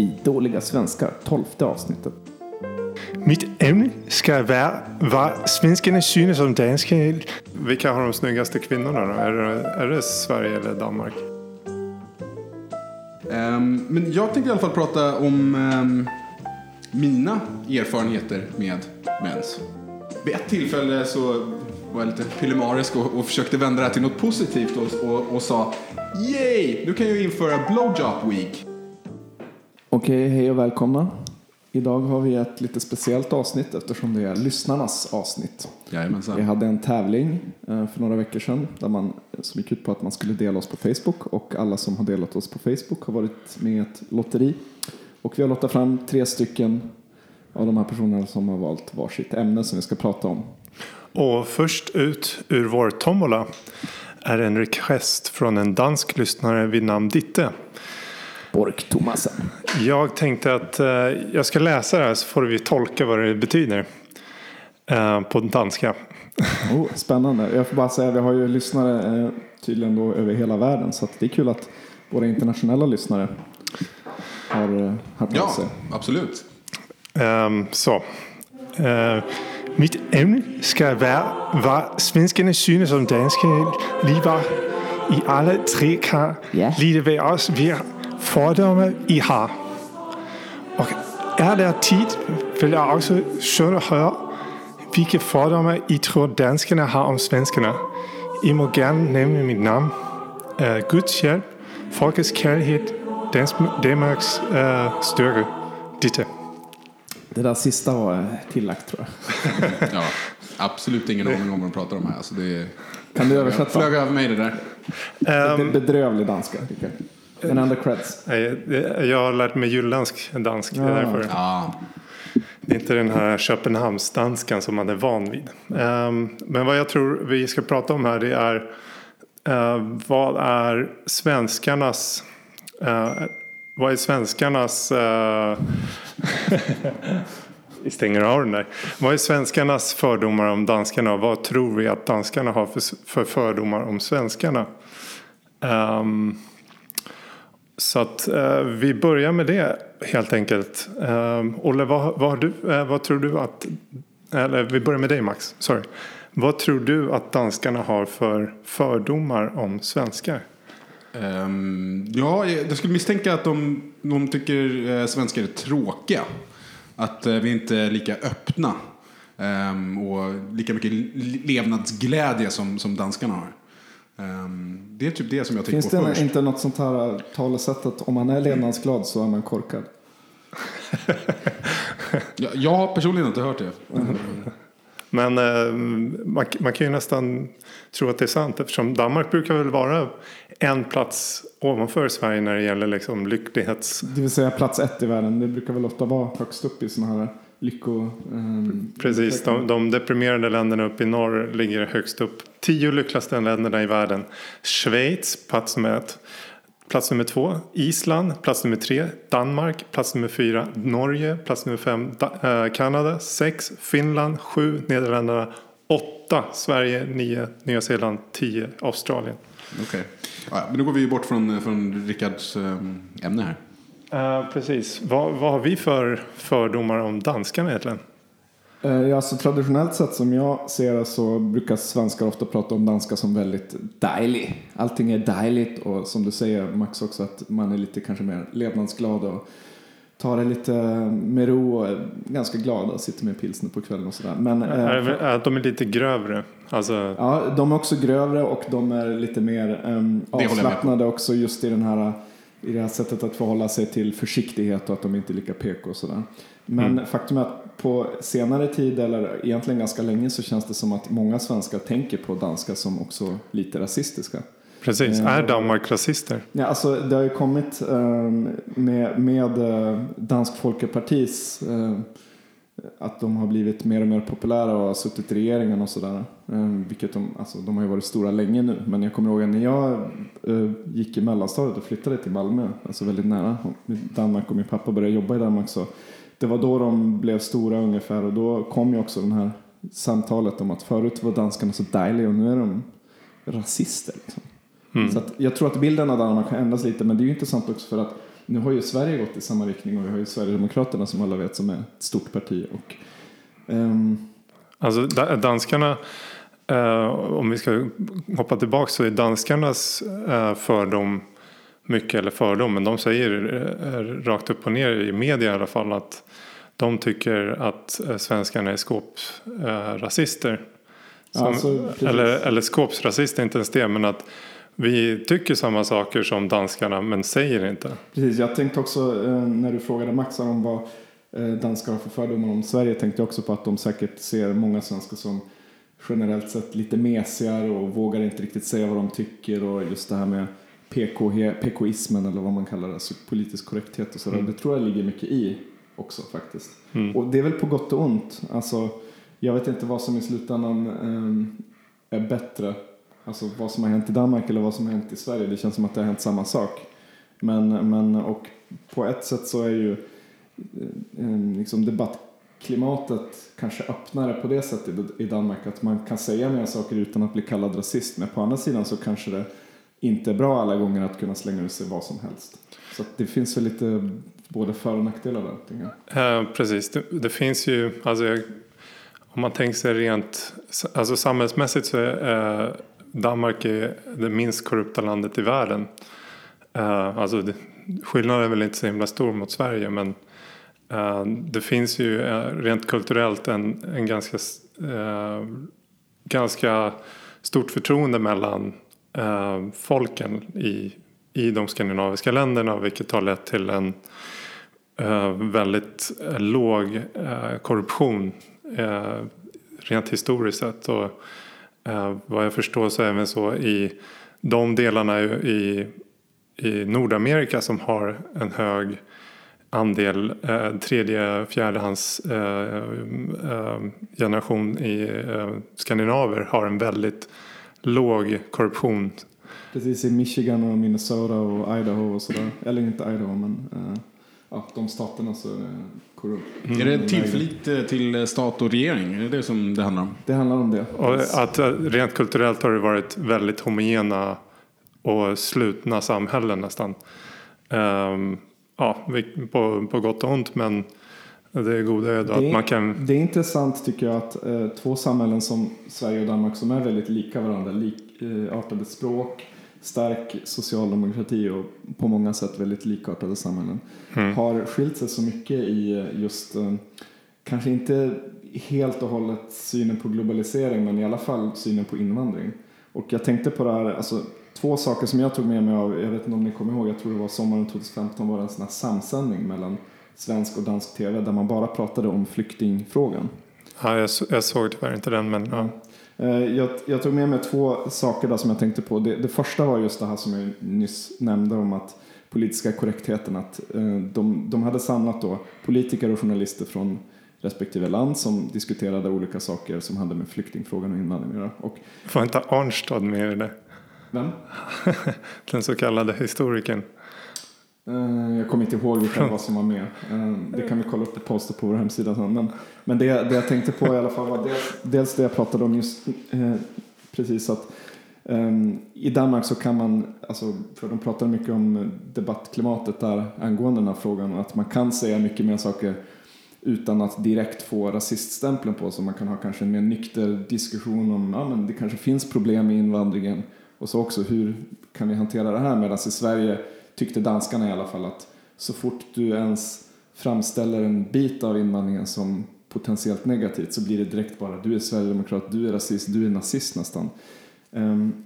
i Dåliga Svenskar, tolfte avsnittet. Mitt ämne ska vara vad svenskarna synes om danska. Vilka har de snyggaste kvinnorna då? Är det, är det Sverige eller Danmark? Ehm, men jag tänkte i alla fall prata om ehm, mina erfarenheter med mens. Vid ett tillfälle så var jag lite pillemarisk och, och försökte vända det här till något positivt och, och, och sa Yay! Nu kan jag införa blowjob week. Okej, hej och välkomna. Idag har vi ett lite speciellt avsnitt eftersom det är lyssnarnas avsnitt. Vi Jajamensan. hade en tävling eh, för några veckor sedan där man, som gick ut på att man skulle dela oss på Facebook och alla som har delat oss på Facebook har varit med i ett lotteri. Och vi har lottat fram tre stycken av de här personerna som har valt varsitt ämne som vi ska prata om. Och först ut ur vår tombola är en request från en dansk lyssnare vid namn Ditte. Bork Thomasen. Jag tänkte att eh, jag ska läsa det här så får vi tolka vad det betyder. Eh, på danska. Oh, spännande. Jag får bara säga, vi har ju lyssnare eh, tydligen då över hela världen så att det är kul att våra internationella lyssnare har eh, hört av Ja, sig. absolut. Ehm, så. Eh, mitt ämne ska vara vad svenskarna synes om danska livar i alla tre kan Ja. lite ved oss vilka fördomar I har. Och är det tid vill jag också söka höra vilka fördomar I tror danskarna har om svenskarna. I må gärna nämna mitt namn, uh, Guds hjälp, folkets kärlek, Danmarks uh, styrka. Ditte. Det där sista var eh, tillagt tror jag. Ja, absolut ingen aning om vad de pratar om här. Alltså det Kan du översätta? flög över mig det där. Ehm, Det bedrövlig danska, tycker jag. Creds. Nej, det- Jag har lärt mig jylländsk dansk. Det är Ja. därför. Ja, Det är inte den här Köpenhamnsdanskan som man är van vid. Ehm, Men vad jag tror vi ska prata om här det är eh, vad är svenskarnas eh, vad är svenskarnas eh, Vi stänger av den där. Vad är svenskarnas fördomar om danskarna och vad tror vi att danskarna har för, för fördomar om svenskarna? Ehm, så att eh, vi börjar med det helt enkelt. Eh, Olle, vad, vad, har du, eh, vad tror du att... Eller vi börjar med dig Max. Sorry. Vad tror du att danskarna har för fördomar om svenskar? Um, ja, jag skulle misstänka att de, de tycker eh, svenskar är tråkiga. Att eh, vi inte är lika öppna. um, och lika mycket levnadsglädje som, som danskarna har. Ehm, det är typ det som jag tänker Finns på det först. inte något sånt här talesätt att om man är levnadsglad så är man korkad? Jag, jag har personligen inte hört det. Men eh, man, man kan ju nästan tro att det är sant eftersom Danmark brukar väl vara en plats ovanför Sverige när det gäller liksom lycklighets... Det vill säga plats ett i världen. Det brukar väl ofta vara högst upp i sådana här lycko... ehm, Precis, de, de deprimerade länderna uppe i norr ligger högst upp. Tio lyckligaste länderna i världen. Schweiz, plats nummer ett. Plats nummer två, Island, plats nummer tre, Danmark, plats nummer fyra, Norge, plats nummer fem, da- eh, Kanada, sex, Finland, sju, Nederländerna, åtta, Sverige, nio, Nya Zeeland, tio, Australien. Okej. Ja, men då går vi bort från, från Rickards ehm, ämne här. Eh, precis, vad, vad har vi för fördomar om danskarna egentligen? Ja, alltså, traditionellt sett som jag ser det så brukar svenskar ofta prata om danska som väldigt dejlig. Allting är dejligt och som du säger Max också att man är lite kanske mer levnadsglad och tar det lite med ro och är ganska glad och sitter med pilsner på kvällen och sådär. Men Är det- Att de är lite grövre. Alltså, ja, de är också grövre och de är lite mer um, avslappnade också just i den här i det här sättet att förhålla sig till försiktighet och att de inte är lika PK och sådär. Men faktum är att på senare tid, eller egentligen ganska länge, så känns det som att många svenskar tänker på danska som också lite rasistiska. precis, Eh, är Danmark rasister? Ja, alltså det har ju kommit ehm, med, med eh, Dansk Folkepartis ehm, att de har blivit mer och mer populära och har suttit i regeringen och sådär. Ehm, vilket de, alltså, de har ju varit stora länge nu. Men jag kommer ihåg när jag eh, gick i mellanstadiet och flyttade till Malmö, alltså väldigt nära Danmark och min pappa började jobba i Danmark så det var då de blev stora ungefär och då kom ju också den här samtalet om att förut var danskarna så dejliga och nu är de rasister. Liksom. Så att jag tror att bilden av Danmark har ändrats lite men det är ju intressant också för att nu har ju Sverige gått i samma riktning och vi har ju Sverigedemokraterna som alla vet som är ett stort parti. Och, ehm, Alltså da- danskarna, eh, om vi ska hoppa tillbaka så är danskarnas eh, fördom mycket, eller fördom, men de säger eh, rakt upp och ner i media i alla fall att de tycker att eh, svenskarna är skåpsrasister. Eh, rasister. Som, Alltså, eller, eller skåpsrasister, inte ens det, men att vi tycker samma saker som danskarna men säger inte. Precis, jag tänkte också eh, när du frågade Max om vad eh, danskar har för fördomar om Sverige tänkte jag också på att de säkert ser många svenskar som generellt sett lite mesigare och vågar inte riktigt säga vad de tycker och just det här med PK, PKismen eller vad man kallar det, alltså politisk korrekthet och sådär. Det tror jag ligger mycket i också faktiskt. Och det är väl på gott och ont. Alltså, jag vet inte vad som i slutändan eh, är bättre. Alltså vad som har hänt i Danmark eller vad som har hänt i Sverige. Det känns som att det har hänt samma sak. Men, men och på ett sätt så är ju eh, eh, liksom debattklimatet kanske öppnare på det sättet i Danmark att man kan säga mer saker utan att bli kallad rasist. Men på andra sidan så kanske det inte är bra alla gånger att kunna slänga ut sig vad som helst. Så att det finns väl lite både för och nackdelar där. jag. Eh, precis, det, det finns ju, alltså jag, om man tänker sig rent, alltså samhällsmässigt så är eh, Danmark är det minst korrupta landet i världen. Uh, alltså det, skillnaden är väl inte så himla stor mot Sverige men uh, det finns ju uh, rent kulturellt en, en ganska, ganska stort förtroende mellan folken i, i de skandinaviska länderna vilket har lett till en väldigt låg korruption rent historiskt sett. Och, Eh, vad jag förstår så är det även så i de delarna i, i Nordamerika som har en hög andel eh, tredje, fjärdehands eh, eh, generation i eh, skandinaver har en väldigt låg korruption. Precis i Michigan och Minnesota och Idaho och sådär. Eller inte Idaho men eh, ja, de staterna så är det korrupt. Är det tillförlit eh, till stat och regering? Är det det som det handlar om? Det handlar om det. Och att eh, rent kulturellt har det varit väldigt homogena och slutna samhällen nästan. Ehm, ja, på, på gott och ont men det goda är då Det att är, man kan det är intressant tycker jag att eh, två samhällen som Sverige och Danmark som är väldigt lika varandra, likartade språk, stark socialdemokrati och på många sätt väldigt likartade samhällen har skilt sig så mycket i eh, just, eh, kanske inte helt och hållet synen på globalisering men i alla fall synen på invandring. Och jag tänkte på det här, alltså två saker som jag tog med mig av, jag vet inte om ni kommer ihåg, jag tror det var sommaren 2015 var det en sån här samsändning mellan svensk och dansk tv där man bara pratade om flyktingfrågan. Ja, jag, så- jag såg tyvärr inte den men ja. Eh, Jag, jag tog med mig två saker där som jag tänkte på. Det, det första var just det här som jag nyss nämnde om att politiska korrektheten. Att eh, de, de hade samlat då politiker och journalister från respektive land som diskuterade olika saker som hade med flyktingfrågan och invandring att göra. Och Var inte Arnstad med i det? vem? Den så kallade historikern. Eh, jag kommer inte ihåg vilka vad som var med. Eh, det kan vi kolla upp och posta på vår hemsida sen. Men, men det, det jag tänkte på i alla fall var dels, dels det jag pratade om just eh, precis att ehm, i Danmark så kan man, alltså, för de pratar mycket om debattklimatet där angående den här frågan att man kan säga mycket mer saker utan att direkt få rasiststämpeln på sig. Man kan ha kanske en mer nykter diskussion om ja, men det kanske finns problem med invandringen och så också hur kan vi hantera det här medan i Sverige tyckte danskarna i alla fall att så fort du ens framställer en bit av invandringen som potentiellt negativt så blir det direkt bara du är sverigedemokrat, du är rasist, du är nazist nästan. Um,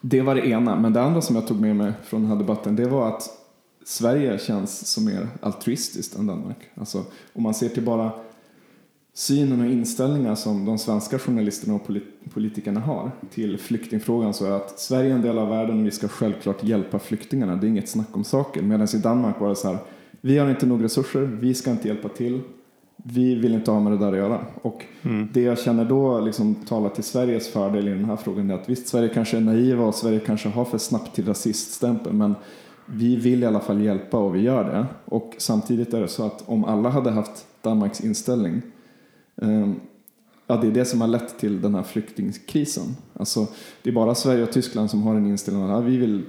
det var det ena, men det andra som jag tog med mig från den här debatten det var att Sverige känns som mer altruistiskt än Danmark. Alltså, om man ser till bara synen och inställningar som de svenska journalisterna och polit- politikerna har till flyktingfrågan så är att Sverige är en del av världen och vi ska självklart hjälpa flyktingarna. Det är inget snack om saken. Medan i Danmark var det så här, vi har inte nog resurser, vi ska inte hjälpa till, vi vill inte ha med det där att göra. Och det jag känner då liksom talar till Sveriges fördel i den här frågan är att visst, Sverige kanske är naiva och Sverige kanske har för snabbt till rasiststämpel, men vi vill i alla fall hjälpa och vi gör det. Och samtidigt är det så att om alla hade haft Danmarks inställning ja, det är det som har lett till den här flyktingkrisen. Alltså, det är bara Sverige och Tyskland som har en inställning att vi vill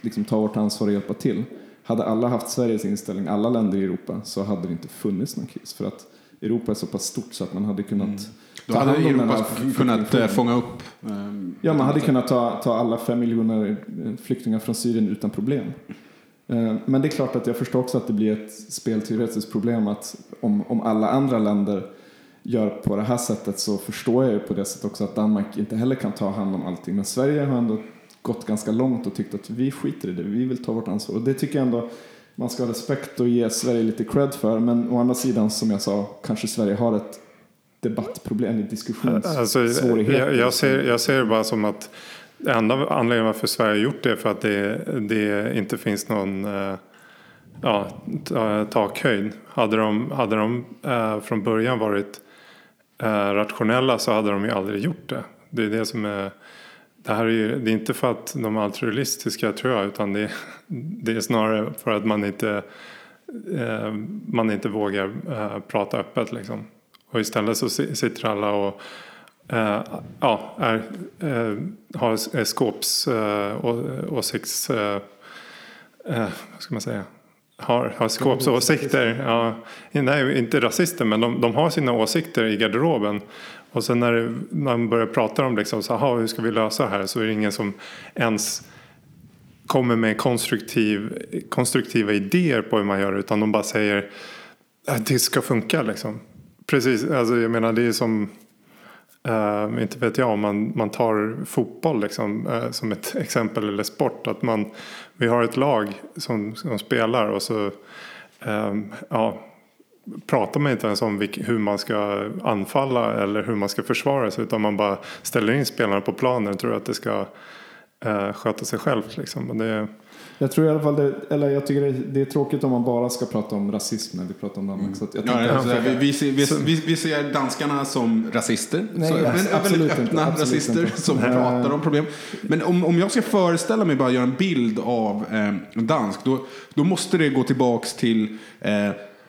liksom ta vårt ansvar och hjälpa till. Hade alla haft Sveriges inställning, alla länder i Europa, så hade det inte funnits någon kris. För att Europa är så pass stort så att man hade kunnat Mm. Då hade hand om den Europa kunnat eh, fånga upp... ehm, Ja, man hade på kunnat ta, ta alla fem miljoner eh, flyktingar från Syrien utan problem. Eh, Men det är klart att jag förstår också att det blir ett spelteoretiskt problem att om, om alla andra länder gör på det här sättet så förstår jag ju på det sättet också att Danmark inte heller kan ta hand om allting. Men Sverige har ändå gått ganska långt och tyckt att vi skiter i det, vi vill ta vårt ansvar. Och det tycker jag ändå man ska ha respekt och ge Sverige lite cred för. Men å andra sidan, som jag sa, kanske Sverige har ett debattproblem, ett Alltså, jag, jag, ser, jag ser det bara som att enda anledningen varför Sverige har gjort det är för att det, det inte finns någon eh, ja, ta- takhöjd. Hade de, hade de eh, från början varit eh, Eh, rationella så hade de ju aldrig gjort det. Det är det som är det här är ju det är inte för att de är altruistiska tror jag utan det, det är snarare för att man inte, eh, man inte vågar eh, prata öppet liksom. Och istället så sitter alla och eh, ja, är, eh, har skåpsåsikts... Eh, skåps eh, åsikts... Eh, eh, vad ska man säga? Har, har skåpsåsikter. Ja, nej, inte rasister men de, de har sina åsikter i garderoben. Och sen när, det, man börjar prata om liksom, så, aha, hur ska vi lösa det här så är det ingen som ens kommer med konstruktiv, konstruktiva idéer på hur man gör utan de bara säger att det ska funka liksom. Precis, alltså jag menar det är som eh, inte vet jag om man, man tar fotboll liksom, eh, som ett exempel eller sport. Att man, vi har ett lag som, som spelar och så eh, ja, pratar man inte ens om vilk, hur man ska anfalla eller hur man ska försvara sig utan man bara ställer in spelarna på planen och tror att det ska eh, sköta sig självt. Liksom. Och det, jag tror i alla fall det, eller jag tycker det, det är tråkigt om man bara ska prata om rasism när vi pratar om Danmark. Så att jag Ja, tänkte- alltså, vi, vi, ser, vi, vi, vi ser danskarna som rasister. Nej, så, abs- men absolut väldigt inte, öppna absolut rasister inte. som pratar om problem. Men om, om jag ska föreställa mig bara göra en bild av eh, dansk, då, då måste det gå tillbaks till eh,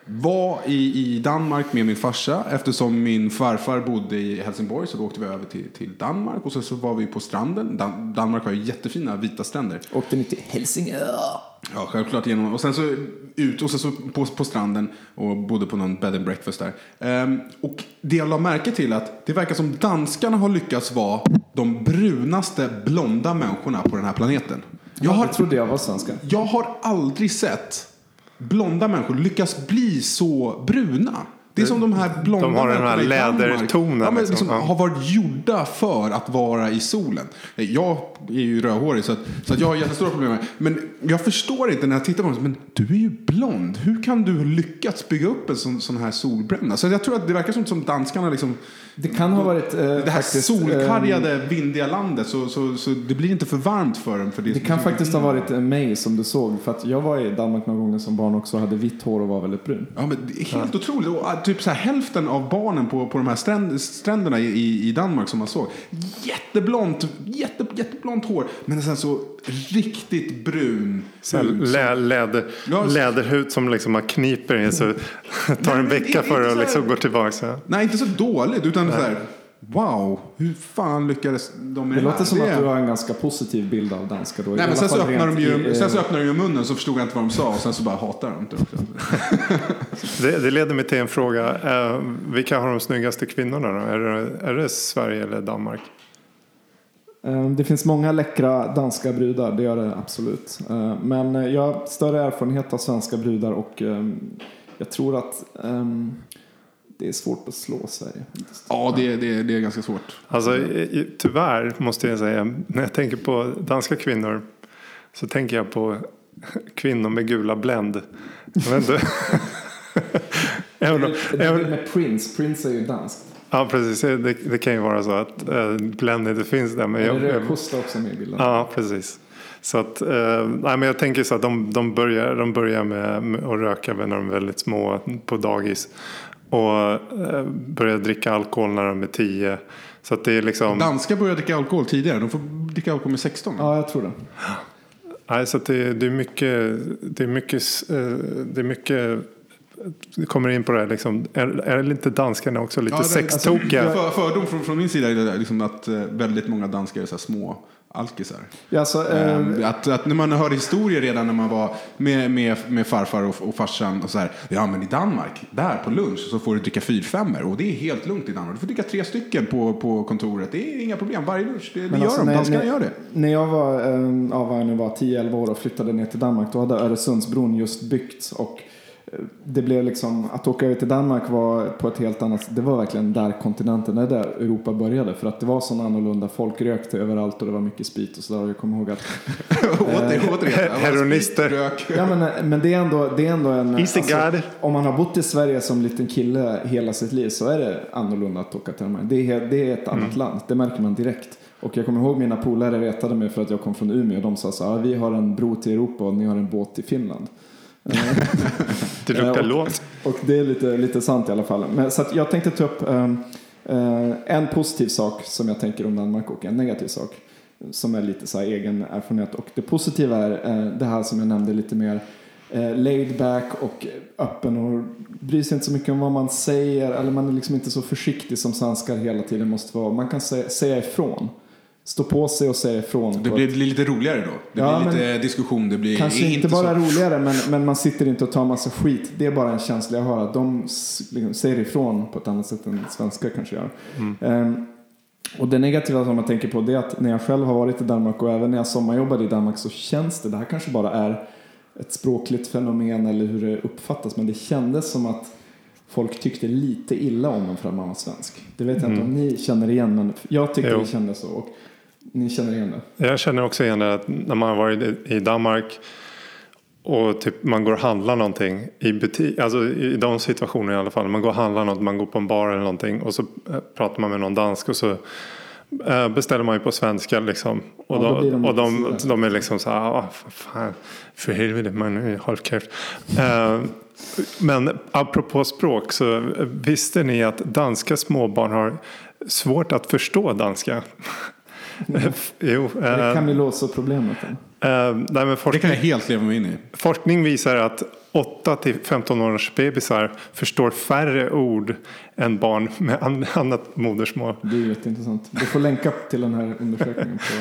var i, i Danmark med min farsa eftersom min farfar bodde i Helsingborg så då åkte vi över till, till Danmark och så, så var vi på stranden. Dan, Danmark har ju jättefina vita stränder. Åkte ni till Helsingör? Ja, självklart. Genom, och sen så ut och sen så på, på stranden och bodde på någon bed and breakfast där. Ehm, och det jag la märke till att det verkar som danskarna har lyckats vara de brunaste blonda människorna på den här planeten. Jag har, Det trodde jag var svenska. jag har aldrig sett blonda människor lyckas bli så bruna. Det är som de här blonda De har den här lädertonen, Ja, men liksom. liksom, Ja. har varit gjorda för att vara i solen. Jag är ju rödhårig så, att, så att jag har jättestora problem med det. Men jag förstår inte när jag tittar på dem. Men du är ju blond. Hur kan du ha lyckats bygga upp en sån, sån här solbränna? Så jag tror att det verkar som, som danskarna liksom Det kan ha varit eh, det här faktiskt, eh, solkargade, vindiga landet så, så, så det blir inte för varmt för dem. För det, Det kan faktiskt ha varit eh, mig som du såg. För att jag var i Danmark några gånger som barn också och hade vitt hår och var väldigt brun. Ja, men det är helt otroligt. Typ så här, hälften av barnen på, på de här stränd, stränderna i, i, Danmark som man såg. Jätteblont, jätte, jätteblont hår. Men sen så riktigt brun hud. lä, läder, läderhud som liksom man kniper i så tar en vecka för att liksom gå tillbaka. Nej, inte så dåligt. Utan så här, wow, hur fan lyckades de med Det det, låter här? som Det att du har en ganska positiv bild av danska då. Nej, men sen så, öppnade de ju, i, sen så öppnade de ju munnen så förstod jag inte vad de sa och sen så bara hatade de inte också. Det, det leder mig till en fråga. Eh, vilka har de snyggaste kvinnorna då? Är det, är det Sverige eller Danmark? Eh, Det finns många läckra danska brudar, det gör det absolut. Eh, Men jag har större erfarenhet av svenska brudar och ehm, jag tror att ehm, det är svårt att slå Sverige. Ja, det, det, det är ganska svårt. Alltså, tyvärr måste jag säga, när jag tänker på danska kvinnor så tänker jag på kvinnor med gula Blend. Även om- Det är även- med Prince, Prince är ju dansk. Ja, precis. Det, det kan ju vara så att äh, Blend inte finns där. Men det jag, rödkosta också med i bilden? ja, precis. Så att, eh, nej, men jag tänker så att de, de börjar, de börjar med, med att röka när de är väldigt små på dagis. Och eh, börjar dricka alkohol när de är tio. Så att det är liksom... Danskar börjar dricka alkohol tidigare. De får dricka alkohol med 16. Ja, jag tror det. Nej, så att det, det är mycket, det är mycket, eh, det är mycket kommer in på det här, liksom, är, är inte danskarna också lite Ja, det- sextokiga? För, fördom från, från min sida är det där, liksom att eh, väldigt många danskar är så här små alkisar. Ja, alltså, eh, Ehm, Att, att när man hör historier redan när man var med, med, med farfar och, och farsan och så här. Ja men i Danmark, där på lunch så får du dricka fyrfemmor och det är helt lugnt i Danmark. Du får dricka tre stycken på, på kontoret. Det är inga problem, varje lunch. Det, det gör alltså, de, danskarna gör det. När jag var, eh, ja, jag nu var 10-11 år och flyttade ner till Danmark då hade Öresundsbron just byggts och det blev liksom, att åka över till Danmark var på ett helt annat Det var verkligen där kontinenten, där Europa började. För att det var så annorlunda, folk rökte överallt och det var mycket sprit och sådär. Jag kommer ihåg att Åter, återigen. Heroinister. Ja, men, men det, är ändå, det är ändå en... God. om man har bott i Sverige som liten kille hela sitt liv så är det annorlunda att åka till här. Det är, det är ett annat land, det märker man direkt. Och jag kommer ihåg mina polare retade mig för att jag kom från Umeå. De sa så här, "Ja, vi har en bro till Europa och ni har en båt till Finland. Det luktar och- lås. Och det är lite, lite sant i alla fall. Men, så jag tänkte ta upp ehm, eh, en positiv sak som jag tänker om Danmark och en negativ sak. Som är lite så här egen erfarenhet. Och det positiva är eh, det här som jag nämnde lite mer eh, laid back och öppen och bryr sig inte så mycket om vad man säger. Eller man är liksom inte så försiktig som svenskar hela tiden måste vara. Man kan säga, säga ifrån. Stå på sig och säga ifrån. Det blir, ett- lite roligare då. Det Ja, blir men- lite diskussion. Det blir Kanske inte så- bara roligare, men, men man sitter inte och tar massa skit. Det är bara en känsla jag har att de liksom, säger ifrån på ett annat sätt än svenskar kanske gör. Ehm, och det negativa som jag tänker på det är att när jag själv har varit i Danmark och även när jag sommarjobbade i Danmark så känns det, det här kanske bara är ett språkligt fenomen eller hur det uppfattas, men det kändes som att folk tyckte lite illa om en för att man var svensk. Det vet jag inte om ni känner igen, men jag tyckte Jo. det kändes så. Och ni känner igen det? Jag känner också igen det att när man har varit i- Danmark och typ man går och handlar någonting i butik, alltså i de situationerna i alla fall. Man går och handlar något, man går på en bar eller någonting och så eh, pratar man med någon dansk och så eh, beställer man ju på svenska liksom. Och, Ja, de, de och de, de är liksom så här, ah, för fan, för helvete, man håll käft. Eh, Men apropå språk så visste ni att danska småbarn har svårt att förstå danska? jo, Är det eh, Camilloso-problemet? eller? Eh, nej, men Det forskning, kan jag helt leva mig in i. forskning visar att 8 till 15 års bebisar förstår färre ord än barn med an- annat modersmål. Det är jätteintressant. Du får länka till den här undersökningen på,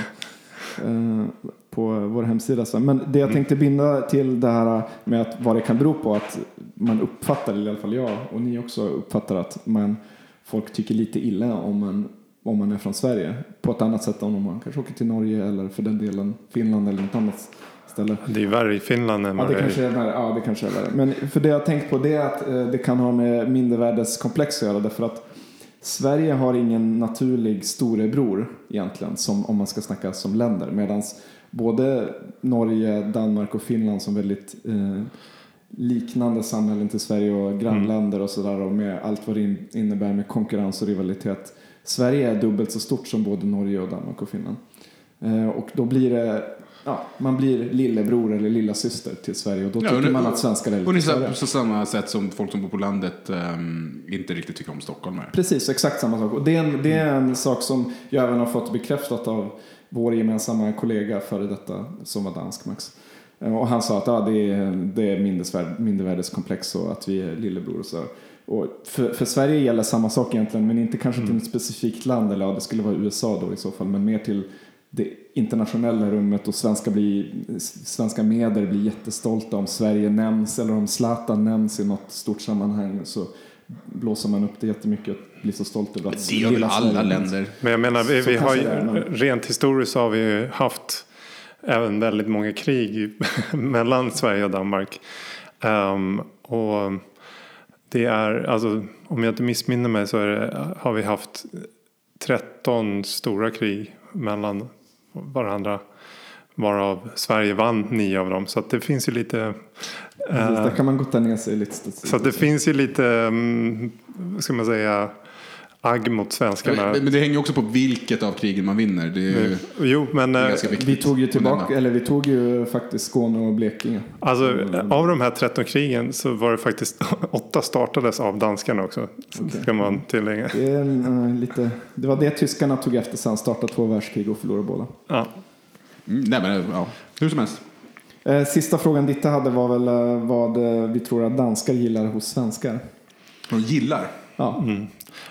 eh, på vår hemsida. sen. Men det jag tänkte binda till det här med att vad det kan bero på att man uppfattar, eller i alla fall jag och ni också uppfattar att man, folk tycker lite illa om man, om man är från Sverige. På ett annat sätt än om man kanske åker till Norge eller för den delen Finland eller något annat ställe. Det är värre i Finland än Ja, det kanske är. är värre. Ja, det kanske är värre. Men för det jag har tänkt på det är att eh, det kan ha med mindervärdeskomplex att göra. Därför att Sverige har ingen naturlig storebror egentligen, som, om man ska snacka som länder. Medan både Norge, Danmark och Finland som väldigt eh, liknande samhällen till Sverige och grannländer och sådär och med allt vad det in- innebär med konkurrens och rivalitet. Sverige är dubbelt så stort som både Norge och Danmark och Finland. Eh, och då blir det, ja, man blir lillebror eller lilla syster till Sverige och då Ja, tycker och- man att svenskar är lite Ungefär större. på samma sätt som folk som bor på landet ehm, inte riktigt tycker om stockholmare. Precis, exakt samma sak. Och det är, en, det är en sak som jag även har fått bekräftat av vår gemensamma kollega före detta som var dansk Max. Eh, Och han sa att ja, det är, det är mindervärdeskomplex och att vi är lillebror och så. Och för, för Sverige gäller samma sak egentligen, men inte kanske till ett specifikt land, eller ja, det skulle vara USA då i så fall, men mer till det internationella rummet och svenska, blir, svenska medier blir jättestolta om Sverige nämns eller om Zlatan nämns i något stort sammanhang så blåser man upp det jättemycket och blir så stolt över att Det gör väl alla Sverige länder. Men jag menar, vi, vi har ju, rent historiskt har vi ju haft även väldigt många krig mellan Sverige och Danmark. Ehm, och det är, alltså, om jag inte missminner mig så det, har vi haft 13 stora krig mellan varandra. Varav Sverige vann nio av dem. Så det finns ju lite... Precis, eh, Där kan man gotta ner sig lite. så det finns ju lite, mm, ska man säga, agg mot svenskarna. Men det hänger också på vilket av krigen man vinner. Det är ju Jo, men... eh, ganska viktigt. vi tog ju tillbaka, eller vi tog ju faktiskt Skåne och Blekinge. Alltså Mm. av de här 13 krigen så var det faktiskt åtta startades av danskarna också. Ska man tillägga. Det, är eh, lite, det var det tyskarna tog efter sen, startade två världskrig och förlorade båda. Ja. Mm, nej men ja, hur som helst. Eh, Sista frågan Ditte hade var väl eh, vad eh, vi tror att danskar gillar hos svenskar. De gillar. Ja,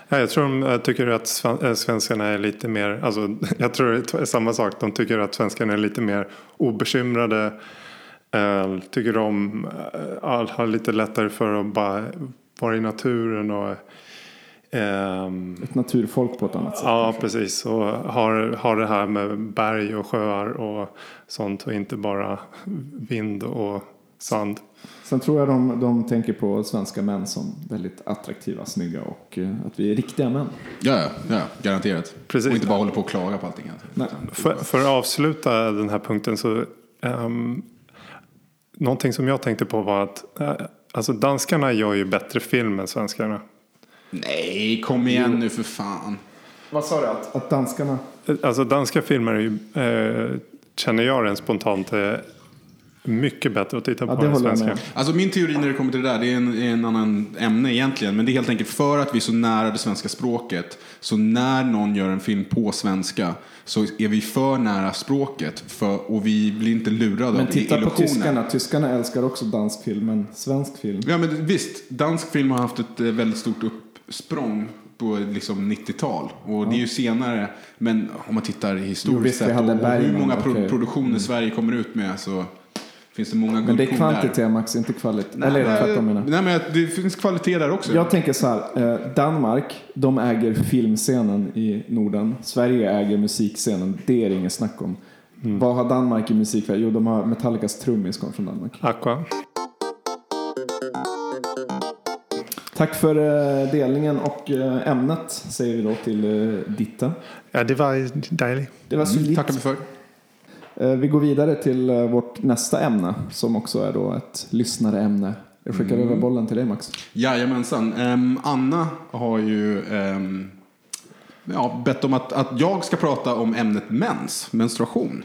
Ja, jag tror de eh, tycker att eh, svenskarna är lite mer, alltså, jag tror det är samma sak, de tycker att svenskarna är lite mer obekymrade. Eh, tycker de har lite lättare för att bara vara i naturen och ehm, ett naturfolk på ett annat sätt. Ja, precis. Och har, har det här med berg och sjöar och sånt och inte bara vind och sand. Sen tror jag de, de tänker på svenska män som väldigt attraktiva, snygga och eh, att vi är riktiga män. Ja, ja, garanterat. Precis. Och inte bara håller på och klaga på allting. Alltså. Nej. För, för att avsluta den här punkten så um, Någonting som jag tänkte på var att eh, alltså danskarna gör ju bättre film än svenskarna. Nej, kom igen nu för fan. Vad sa du? Att, att danskarna... Alltså danska filmer är ju, eh, känner jag rent spontant är mycket bättre att titta Ja, på det än svenska. Alltså min teori när det kommer till det där, det är en, är en annan ämne egentligen. Men det är helt enkelt för att vi är så nära det svenska språket. Så när någon gör en film på svenska så är vi för nära språket. För, och vi blir inte lurade Men av titta på tyskarna. Tyskarna älskar också dansk film, men svensk film. Ja men visst, dansk film har haft ett eh, väldigt stort uppsprång på liksom 90-tal. Och det är ju senare, men om man tittar Jo, historiskt visst, vi sett och, och hur många pro- okej. produktioner Sverige kommer ut med så finns det många Men det är kvantitet Max, inte kvalitet. Eller Nej, tvärtom menar jag. Nej men det finns kvalitet där också. Jag tänker så här, eh, Danmark, de äger filmscenen i Norden. Sverige äger musikscenen, det är det inget snack om. Vad har Danmark i musik? Jo, de har Metallicas trummis kommer från Danmark. Aqua. Tack för eh, delningen och eh, ämnet säger vi då till eh, Ditta. Ja, det var dejligt. Det var Mm, solidt. tackar vi för. Eh, Vi går vidare till eh, vårt nästa ämne som också är då ett lyssnareämne. Jag skickar över bollen till dig Max. Jajamensan. Um, Anna har ju ehm, ja, bett om att, att jag ska prata om ämnet mens, menstruation.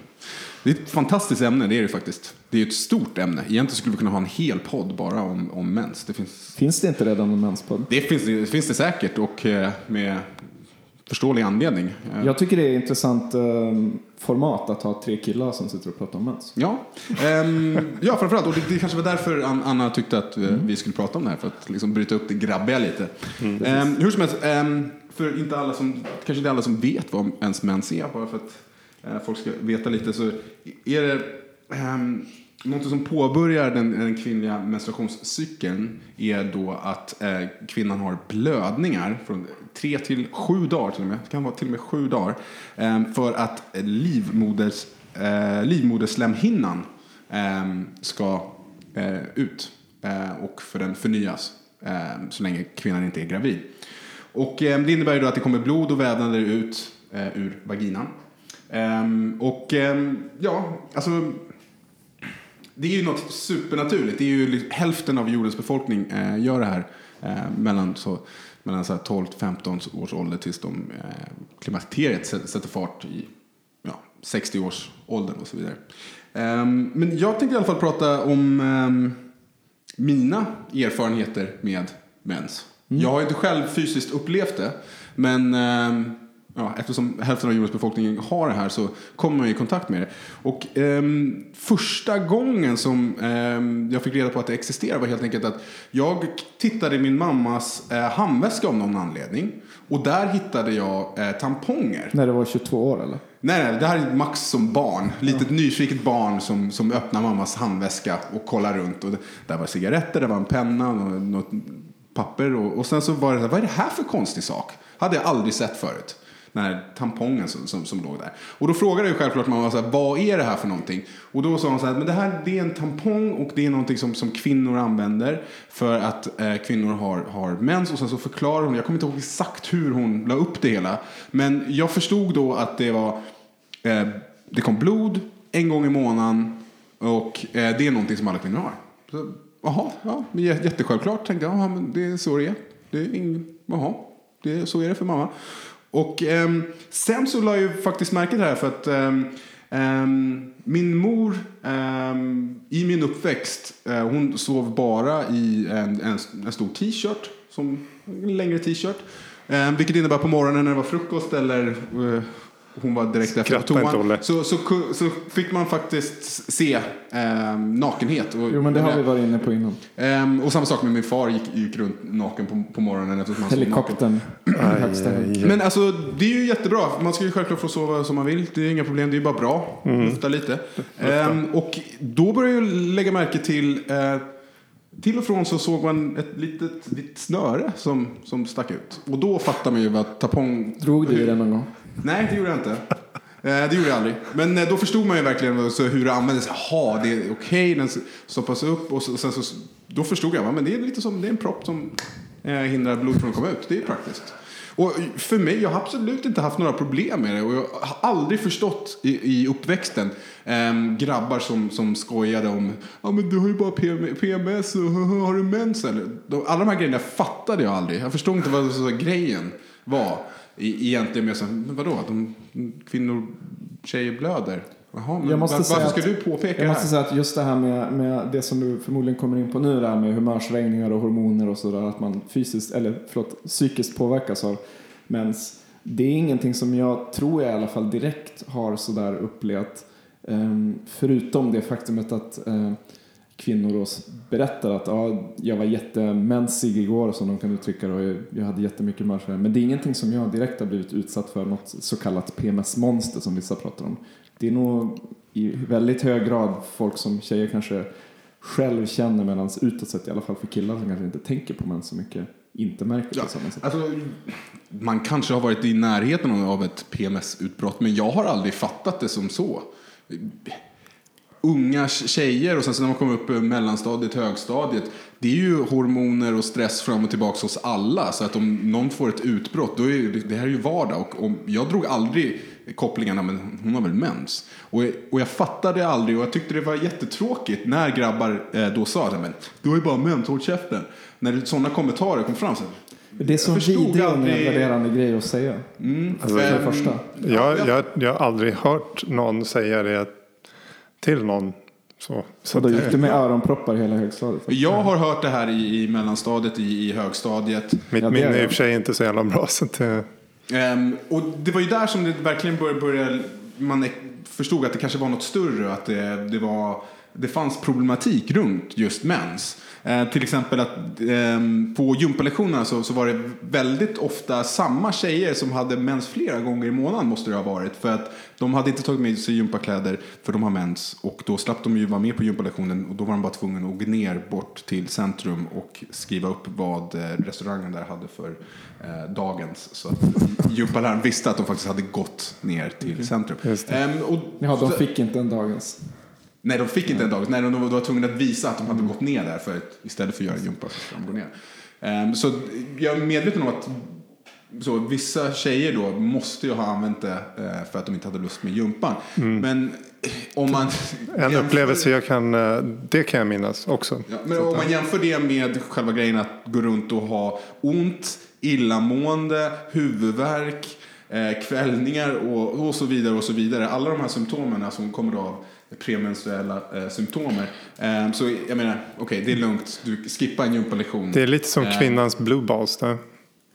Det är ett fantastiskt ämne, det är det faktiskt. Det är ett stort ämne. Egentligen skulle vi kunna ha en hel podd bara om, om mens. Det finns Finns det inte redan en menspodd? Det finns det, finns det säkert och eh, med förståelig anledning. Jag tycker det är ett intressant eh, format att ha tre killar som sitter och pratar om mens. Ja, Ehm, ja framförallt. Och det, det kanske var därför An- Anna tyckte att eh, vi skulle prata om det här. För att liksom bryta upp det grabbiga lite. Ehm, hur som helst, ehm, för inte alla som, kanske inte alla som vet vad ens mens är. Bara för att eh, folk ska veta lite. Så är det um, något som påbörjar den, den kvinnliga menstruationscykeln. Är då att eh, kvinnan har blödningar från tre till sju dagar till och med. Det kan vara till och med sju dagar. Eh, för att livmoders, eh, livmoderslemhinnan eh, ska eh, ut eh, och för den förnyas eh, så länge kvinnan inte är gravid. Och eh, det innebär ju då att det kommer blod och vävnader ut eh, ur vaginan. Eh, och eh, ja, alltså det är ju något supernaturligt. Det är ju liksom, hälften av jordens befolkning eh, gör det här eh, mellan, så, mellan så här 12-15 års ålder tills de, eh, klimakteriet sätter, fart i ja, 60 års åldern och så vidare. Ehm, men jag tänkte i alla fall prata om ehm, mina erfarenheter med mens. Jag har inte själv fysiskt upplevt det, men ehm, ja, eftersom hälften av jordens befolkning har det här så kommer man i kontakt med det. Och ehm, första gången som ehm, jag fick reda på att det existerar var helt enkelt att jag tittade i min mammas eh, handväska av någon anledning. Och där hittade jag eh, tamponger. När det var 22 år eller? Nej, nej, det här är Max som barn. Litet nyfiket barn som, som öppnar mammas handväska och kollar runt. Och det, där var cigaretter, det var en penna, något, något papper. Och, och sen så var det, vad är det här för konstig sak? Hade jag aldrig sett förut. Den här tampongen som, som, som låg där. Och då frågade jag självklart mamma, så här, vad är det här för någonting? Och då sa hon så här, men det här det är en tampong och det är någonting som, som kvinnor använder för att eh, kvinnor har, har mens. Och sen så förklarar hon, jag kommer inte ihåg exakt hur hon la upp det hela. Men jag förstod då att det var Eh, det kom blod en gång i månaden och eh, det är någonting som alla kvinnor har. Så, Jaha, ja, jättesjälvklart tänkte jag. Jaha, men det är så det är. Det är ing, jaha, det är, så är det för mamma. Och ehm, sen så la jag ju faktiskt märke till det här för att ehm, ehm min mor ehm, i min uppväxt, eh, hon sov bara i en, en, en stor t-shirt, som en längre t-shirt. Ehm, vilket innebär på morgonen när det var frukost eller eh, hon var direkt efter på Skratta toan. Så, så, så fick man faktiskt se eh, nakenhet. Och, Jo, men det har vi varit inne på innan. Ehm, och samma sak med min far gick, gick runt naken på, på morgonen eftersom han. Helikoptern höjd. Men alltså det är ju jättebra. Man ska ju självklart få sova som man vill. Det är inga problem. Det är ju bara bra. Lufta lite. Ehm, och då börjar jag lägga märke till eh, till och från så såg man ett litet, litet snöre som, som stack ut. Och då fattar man ju vad tampong... Drog du i den någon gång? Nej, det gjorde jag inte. Eh, det gjorde jag aldrig. Men eh, då förstod man ju verkligen hur det användes. Jaha, det är okej, okay, den stoppas upp. Och, så, sen så, då förstod jag, men det är lite som det är en propp som eh, hindrar blod från att komma ut. Det är praktiskt. Och för mig, jag har absolut inte haft några problem med det. Och jag har aldrig förstått i, i uppväxten äm, grabbar som, som skojade om ja men du har ju bara PM, PMS och har du mens eller? De- Alla de här grejerna fattade jag aldrig. Jag förstod inte vad så, grejen var. I, egentligen med så, här, men vadå, de, kvinnor, tjejer blöder? Jaha, men Jag måste var, säga varför ska att- du påpeka Jag måste här? säga att just det här med, med det som du förmodligen kommer in på nu, det här med humörsvängningar och hormoner och sådär, att man fysiskt, eller förlåt, psykiskt påverkas av mens. Det är ingenting som jag tror jag i alla fall direkt har sådär upplevt. Ehm, förutom det faktumet att eh, kvinnor s- berättar att ja, jag var jättemensig igår som de kan uttrycka det och jag, jag hade jättemycket humörsvängningar. Men det är ingenting som jag direkt har blivit utsatt för, något så kallat PMS-monster som vissa pratar om. Det är nog i väldigt hög grad folk som tjejer kanske själv känner medan utåt sett, i alla fall för killar som kanske inte tänker på män så mycket, inte märker Ja, på samma sätt. Alltså, man kanske har varit i närheten av ett PMS-utbrott, men jag har aldrig fattat det som så. Unga tjejer och sen så när man kommer upp i mellanstadiet, högstadiet, det är ju hormoner och stress fram och tillbaka hos alla. Så att om någon får ett utbrott, då är ju, det här är ju vardag. Och om, jag drog aldrig kopplingarna, men hon har väl mens. Och, och jag fattade aldrig och jag tyckte det var jättetråkigt när grabbar eh, då sa att men du har ju bara mens, håll käften. När sådana kommentarer kom fram. Så, Det är så jag förstod vidrig och aldrig- nedvärderande grej att säga. Alltså, För det första. Jag, jag, jag har aldrig hört någon säga det till någon. Så, så då gick du med öronproppar hela högstadiet. Jag har hört det här i, i mellanstadiet, i, i högstadiet. mitt Ja, minne är i och för sig inte så jävla bra. Så att det, Ehm, och det var ju där som det verkligen började, började man förstod att det kanske var något större. Att det, det, var, det fanns problematik runt just mens. Eh, till exempel att ehm, på gympalektionerna så, så var det väldigt ofta samma tjejer som hade mens flera gånger i månaden måste det ha varit. För att de hade inte tagit med sig gympakläder för de har mens. Och då slapp de ju vara med på gympalektionen och då var de bara tvungna att gå ner bort till centrum och skriva upp vad eh, restaurangen där hade för eh, dagens. Så att gympaläraren visste att de faktiskt hade gått ner till centrum. Just det. Ehm, och, Ja, de fick inte en dagens. Nej, de fick inte en dag. Nej, de de var tvungna att visa att de hade gått ner där för att istället för att göra gympa så ska de gå ner. Ehm, så jag är medveten om att så, vissa tjejer då måste ju ha använt det eh, för att de inte hade lust med gympan. Men eh, om man... en upplevelse jag kan, eh, det kan jag minnas också. Ja, men om man jämför det med själva grejen att gå runt och ha ont, illamående, huvudvärk, eh, kvällningar och, och så vidare och så vidare. Alla de här symptomen som kommer av premenstruella eh, symptomer. Eh, så jag menar, okej det är lugnt, du skippar en gympalektion. Det är lite som Eh. kvinnans blue balls där.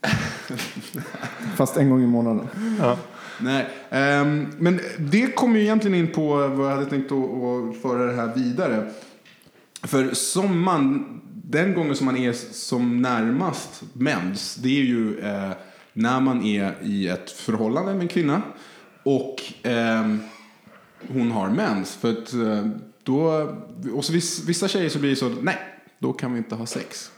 Fast en gång i månaden. Ja. Nej, ehm, men det kommer ju egentligen in på vad jag hade tänkt att, att föra det här vidare. För som man, den gången som man är som närmast mens, det är ju eh, när man är i ett förhållande med en kvinna och ehm, hon har mens. För att eh, då, och så vissa tjejer så blir det så, nej, då kan vi inte ha sex.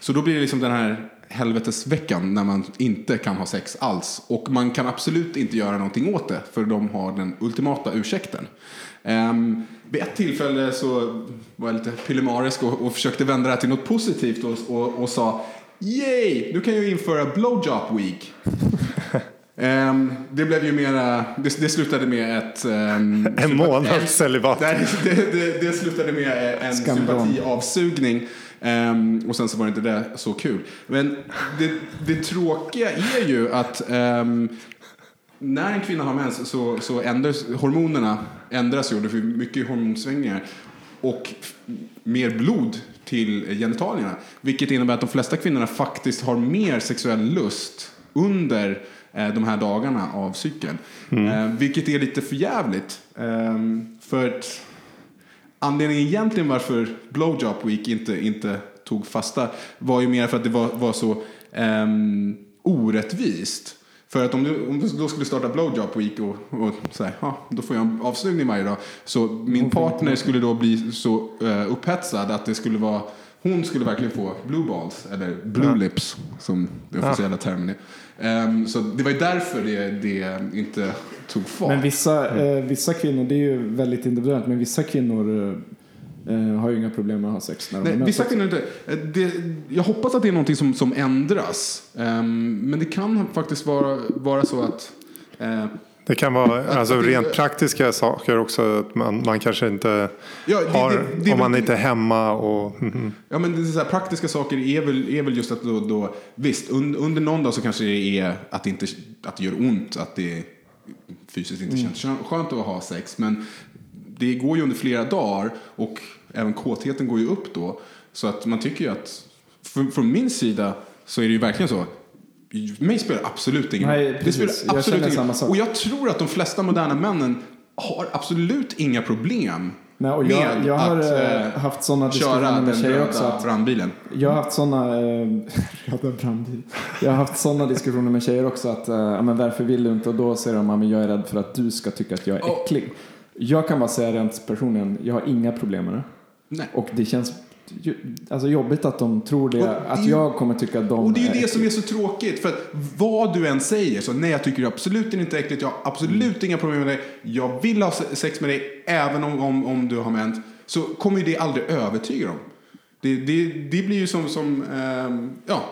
Så då blir det liksom den här helvetesveckan när man inte kan ha sex alls. Och man kan absolut inte göra någonting åt det för de har den ultimata ursäkten. Um, vid ett tillfälle så var jag lite pillemarisk och, och försökte vända det här till något positivt och, och, och sa Yay! Nu kan jag införa blowjob week. Ehm, det blev ju mera, det, det slutade med ett... ehm, En månads celibat. Det, det, det slutade med en Skandal. sympatiavsugning. Ehm, och sen så var det inte det så kul. Men det, tråkiga är ju att när en kvinna har mens så, så ändras hormonerna ändras ju det blir mycket hormonsvängningar. Och mer blod till genitalierna. Vilket innebär att de flesta kvinnorna faktiskt har mer sexuell lust under de här dagarna av cykeln. Eh, vilket är lite förjävligt. Eh, för att anledningen egentligen varför Blowjob Week inte, inte tog fasta var ju mer för att det var, var så ehm, orättvist. För att om du, om du då skulle starta Blowjob Week och, och så här, ja, då får jag en avsugning varje dag. Så min partner skulle då bli så uh, upphetsad att det skulle vara hon skulle verkligen få blue balls, eller blue lips som den officiella termen är. Ehm, så det var ju därför det, det inte tog fart. Men vissa, eh, vissa kvinnor, det är ju väldigt individuellt, men vissa kvinnor eh, har ju inga problem med att ha sex när de Nej, mens vissa kvinnor inte. Eh, Det, jag hoppas att det är någonting som, som ändras. Ehm, men det kan faktiskt vara, vara så att eh, Det kan vara alltså, det- rent praktiska saker också. Att man, man kanske inte Ja, det- har, det- det om man inte är hemma och... mhm. Ja, men det är så här, praktiska saker är väl, är väl just att då, då visst, un, under någon dag så kanske det är att det, inte, att det gör ont, att det fysiskt inte känns skö- skönt att ha sex. Men det går ju under flera dagar och även kåtheten går ju upp då. Så att man tycker ju att, från min sida så är det ju verkligen så. Mig spelar absolut ingen Nej, det spelar absolut ingen sak. Och jag tror att de flesta moderna männen har absolut inga problem Nej, och jag, jag har att eh, eh, haft sådana diskussioner med tjejer också. Att brandbilen. jag har haft sådana eh, röda brandbil. Jag har haft sådana diskussioner med tjejer också. Att, ja, men varför vill du inte? Och då säger de att jag är rädd för att du ska tycka att jag är Oh. äcklig. Jag kan bara säga rent personligen, jag har inga problem med det. Nej. Och det känns alltså, jobbigt att de tror det, det att jag kommer tycka att de Och det är ju det äckliga. som är så tråkigt. För att vad du än säger, så nej jag tycker absolut inte äckligt, jag har absolut inga problem med dig, jag vill ha se- sex med dig även om, om, om du har mens. Så kommer ju det aldrig övertyga dem. Det, det, det blir ju som, som ehm, ja,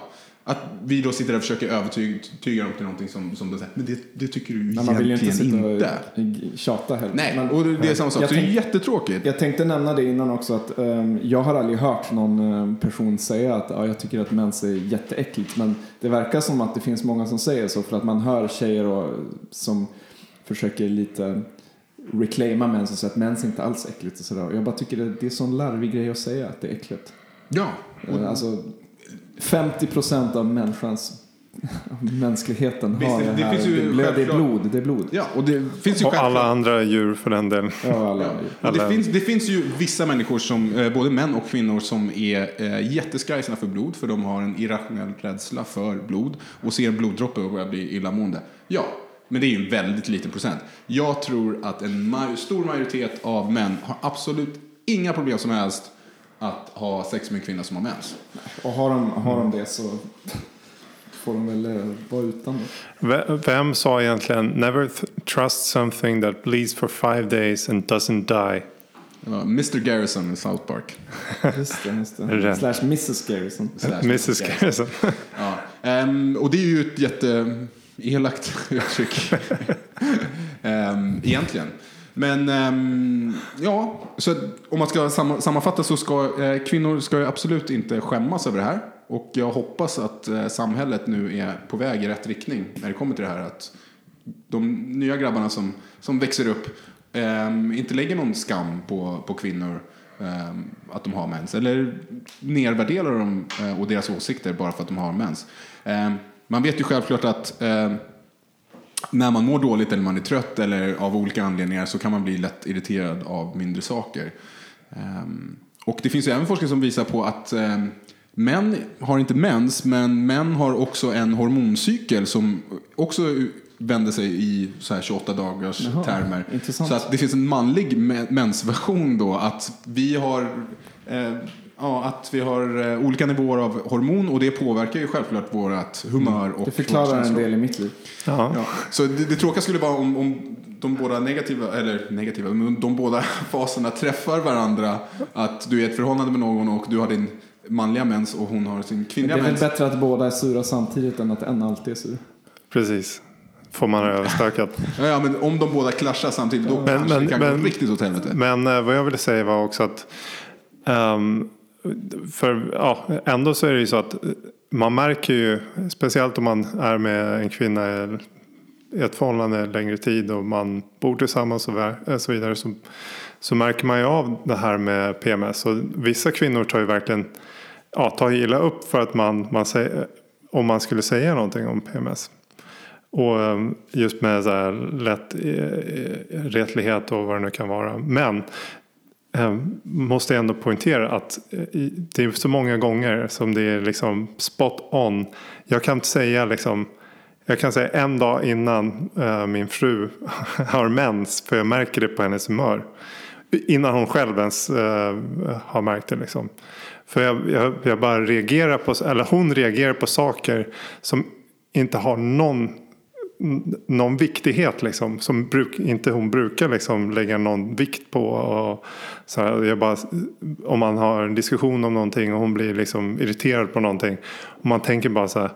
att vi då sitter där och försöker övertyga dem till någonting som, som de säger, men det, det tycker du Men man vill ju inte egentligen sitta inte. och tjata heller. Nej, Men- och det, är samma sak. Jag Så det är tänk- jättetråkigt. Jag tänkte nämna det innan också att ehm, jag har aldrig hört någon ehm, person säga att ja, jag tycker att mens är jätteäckligt. Men det verkar som att det finns många som säger så för att man hör tjejer och, som försöker lite reclaima mens och säga att mens är inte alls äckligt och sådär. Jag bara tycker det, det är sån larvig grej att säga att det är äckligt. Ja. Eh, Alltså 50 procent av människans mänskligheten Visst, har det- det, det här. finns ju det, det är blod, det är blod. ja, och det finns ju Och alla andra djur för den delen. Ja, alla. Och det, Alla- finns, det finns ju vissa människor, som, eh, både män och kvinnor, som är eh, jätteskrajsna för blod för de har en irrationell rädsla för blod och ser en bloddroppe och börjar bli illamående. Ja, men det är ju en väldigt liten procent. Jag tror att en maj- stor majoritet av män har absolut inga problem som helst att ha sex med en kvinna som har mens. Och har de, har de det så får de väl eh, vara utan det. Vem sa egentligen never trust something that bleeds for five days and doesn't die? Det var Mr Garrison i South Park. Just det, just det. Slash Mrs Garrison. Slash Mrs Garrison. Ja. Ehm, och det är ju ett jätteelakt uttryck. Ehm, egentligen. Men um, ja, så om man ska sammanfatta så ska eh, kvinnor ska ju absolut inte skämmas över det här. Och jag hoppas att eh, samhället nu är på väg i rätt riktning när det kommer till det här. Att de nya grabbarna som, som växer upp eh, inte lägger någon skam på, på kvinnor ehm, att de har mens. Eller nedvärderar dem eh, och deras åsikter bara för att de har mens. Ehm, man vet ju självklart att när man mår dåligt eller man är trött eller av olika anledningar så kan man bli lätt irriterad av mindre saker. Ehm, och det finns ju även forskning som visar på att ehm, män har inte mens men män har också en hormoncykel som också vänder sig i så här 28 dagars Jaha, termer. intressant. Så att det finns en manlig me- mensversion då att vi har eh, Ja, att vi har eh, olika nivåer av hormon och det påverkar ju självklart vårt humör och Det förklarar en del i mitt liv. Ja. Ja, så det, det tråkiga skulle vara om, om de båda negativa, eller negativa, men de båda faserna träffar varandra. Att du är i ett förhållande med någon och du har din manliga mens och hon har sin Det kvinnliga är väl mens. bättre att båda är sura samtidigt än att en alltid är sur. Precis. Får man överstökat. Ja, ja, men om de båda klaschar samtidigt då Men- kanske men- det kan men- gå riktigt åt helvete. Men eh, vad jag ville säga var också att ehm, för ja, ändå så är det ju så att man märker ju, speciellt om man är med en kvinna i ett förhållande längre tid och man bor tillsammans och eh, så vidare så, så märker man ju av det här med PMS. Och vissa kvinnor tar ju verkligen ja, tar illa upp för att man, man säger, om man skulle säga någonting om PMS. Och ehm, just med så här lätt eh, eh, retlighet och vad det nu kan vara. Men Ehm, måste jag ändå poängtera att eh, det är så många gånger som det är liksom spot on. Jag kan inte säga liksom jag kan säga en dag innan eh, min fru har mens för jag märker det på hennes humör. Innan hon själv ens eh, har märkt det liksom. För jag, jag, jag bara reagerar på, eller hon reagerar på saker som inte har någon någon viktighet liksom, som bruk, inte hon brukar liksom lägga någon vikt på. Och så här, jag bara, om man har en diskussion om någonting och hon blir liksom irriterad på någonting. Och man tänker bara så här,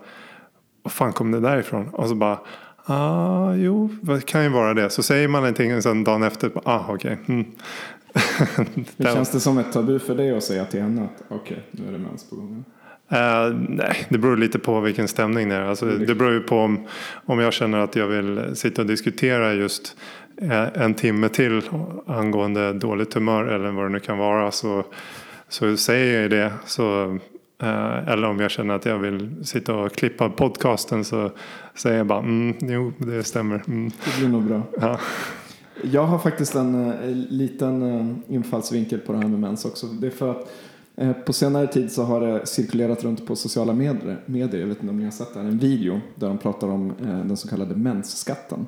var fan kom det där ifrån? Och så bara, ah, jo, det kan ju vara det. Så säger man någonting och sen dagen efter, ah, okej. Mm. Hur känns det som ett tabu för dig att säga till henne att okej, nu är det mens på gång? Eh, nej, det beror lite på vilken stämning det är. Alltså, det beror ju på om, om jag känner att jag vill sitta och diskutera just eh, en timme till angående dåligt humör eller vad det nu kan vara. Så, så säger jag det. Så, eh, eller om jag känner att jag vill sitta och klippa podcasten så säger jag bara mm, jo, det stämmer. Mm. Det blir nog bra. Ja. Jag har faktiskt en eh, liten infallsvinkel på det här med mens också. Det är för att på senare tid så har det cirkulerat runt på sociala medier, medier jag vet inte om ni har sett det här, en video där de pratar om eh, den så kallade mensskatten.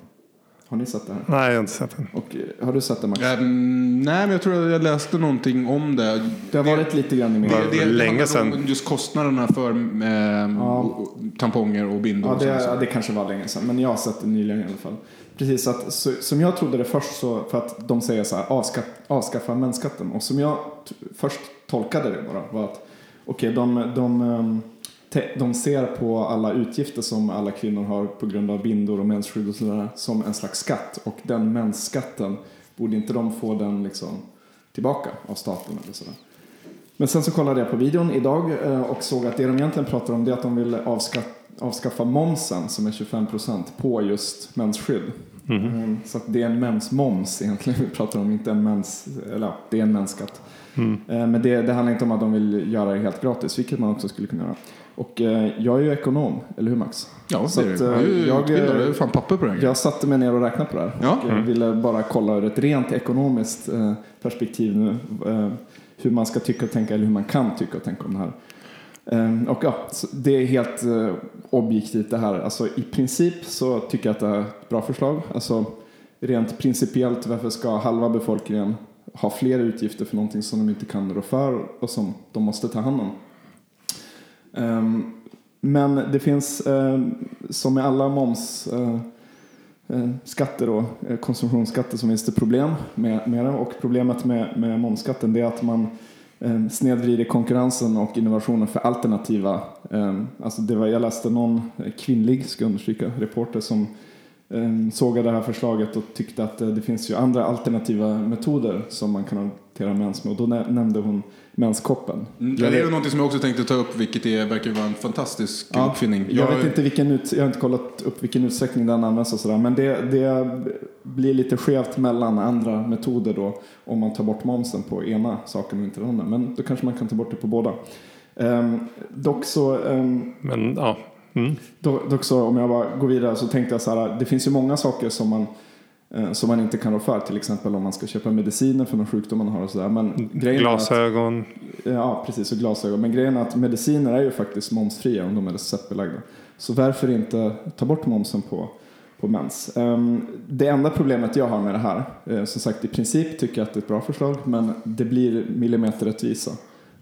Har ni sett det här? Nej, jag har inte sett den. Och eh, har du sett det Max? Ehm, nej, men jag tror att jag läste någonting om det. Det har varit lite grann i media. var länge handlar sedan. om Just kostnaderna för ehm, Ja. och- och tamponger och bindor. Ja, och det, sånt. ja, det kanske var länge sedan, men jag har sett det nyligen i alla fall. Precis, att, så, som jag trodde det först så, för att de säger så här, avskaff, avskaffa mensskatten. Och som jag t- först tolkade det bara var att, okej, de, de, ehm, te, de ser på alla utgifter som alla kvinnor har på grund av bindor och mensskydd och sådär som en slags skatt. Och den mensskatten, borde inte de få den liksom tillbaka av staten eller sådär? Men sen så kollade jag på videon idag eh, och såg att det de egentligen pratar om det är att de vill avskaffa, avskaffa momsen som är 25% på just mensskydd. Mm, Så att det är en mensmoms egentligen vi pratar om, inte en mens, eller ja, det är en mensskatt. Eh, Men det, det handlar inte om att de vill göra det helt gratis, vilket man också skulle kunna göra. Och eh, jag är ju ekonom, eller hur Max? Ja, Så det är att, det. Jag är ju eh, jag, eh, Jag fan papper på det. Jag satte mig ner och räknade på det här. Ja. Och jag ville bara kolla ur ett rent ekonomiskt eh, perspektiv nu. eh, Hur man ska tycka och tänka, eller hur man kan tycka och tänka om det här. Ehm, och ja, det är helt eh, objektivt det här. Alltså i princip så tycker jag att det är ett bra förslag. Alltså rent principiellt, varför ska halva befolkningen ha fler utgifter för någonting som de inte kan rå för och som de måste ta hand om? Ehm, men det finns, ehm, som med alla moms eh, eh, skatter och konsumtionsskatter så finns det problem med, med det. Och problemet med, med momsskatten är att man Ehm, snedvrider konkurrensen och innovationen för alternativa. Ehm, alltså det var, jag läste någon kvinnlig, ska jag understryka, reporter som ehm, sågade det här förslaget och tyckte att eh, det finns ju andra alternativa metoder som man kan hantera mens med. Och då nämnde hon menskoppen. Mm, Jag det är vet- någonting som jag också tänkte ta upp, vilket är, verkar vara en fantastisk Ja, uppfinning. Jag, vet inte vilken ut, jag har inte kollat upp vilken utsträckning den används och sådär. Men det, det blir lite skevt mellan andra metoder då om man tar bort momsen på ena saken och inte den andra. Men då kanske man kan ta bort det på båda. Ehm, dock så ehm, Men ja. Mm. Dock dock så om jag bara går vidare så tänkte jag så här, det finns ju många saker som man, som man inte kan rå för. Till exempel om man ska köpa mediciner för någon sjukdom man har och sådär. Men grejen är att, Glasögon. ja, precis, och glasögon. Men grejen är att mediciner är ju faktiskt momsfria om de är receptbelagda. Så varför inte ta bort momsen på, på mens? Ehm, det enda problemet jag har med det här, eh, som sagt i princip tycker jag att det är ett bra förslag, men det blir millimeterrättvisa.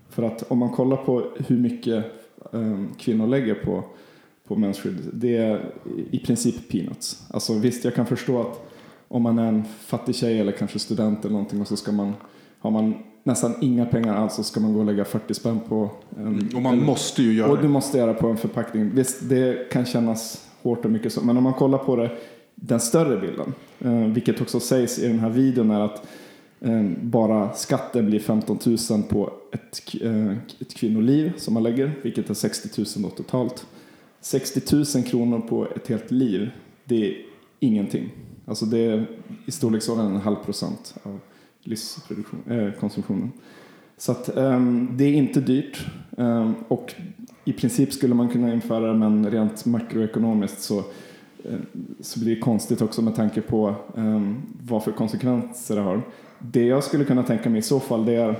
För att om man kollar på hur mycket um, kvinnor lägger på, på mensskydd, det är i princip peanuts. Alltså visst, jag kan förstå att om man är en fattig tjej eller kanske student eller någonting och så ska man, har man nästan inga pengar alls så ska man gå och lägga 40 spänn på en, Och man måste ju göra och du det. måste göra på en förpackning. Visst, det kan kännas hårt och mycket så. Men om man kollar på det, den större bilden, eh, vilket också sägs i den här videon, är att eh, bara skatten blir 15 000 på ett, eh, ett kvinnoliv som man lägger, vilket är 60 000 då totalt. 60 000 kronor på ett helt liv, det är ingenting. Alltså det är i storleksordningen en halv procent av livskonsumtionen. Eh, så att, ehm, det är inte dyrt. Ehm, och i princip skulle man kunna införa det, men rent makroekonomiskt så eh, så blir det konstigt också med tanke på um, vad för konsekvenser det har. Det jag skulle kunna tänka mig i så fall det är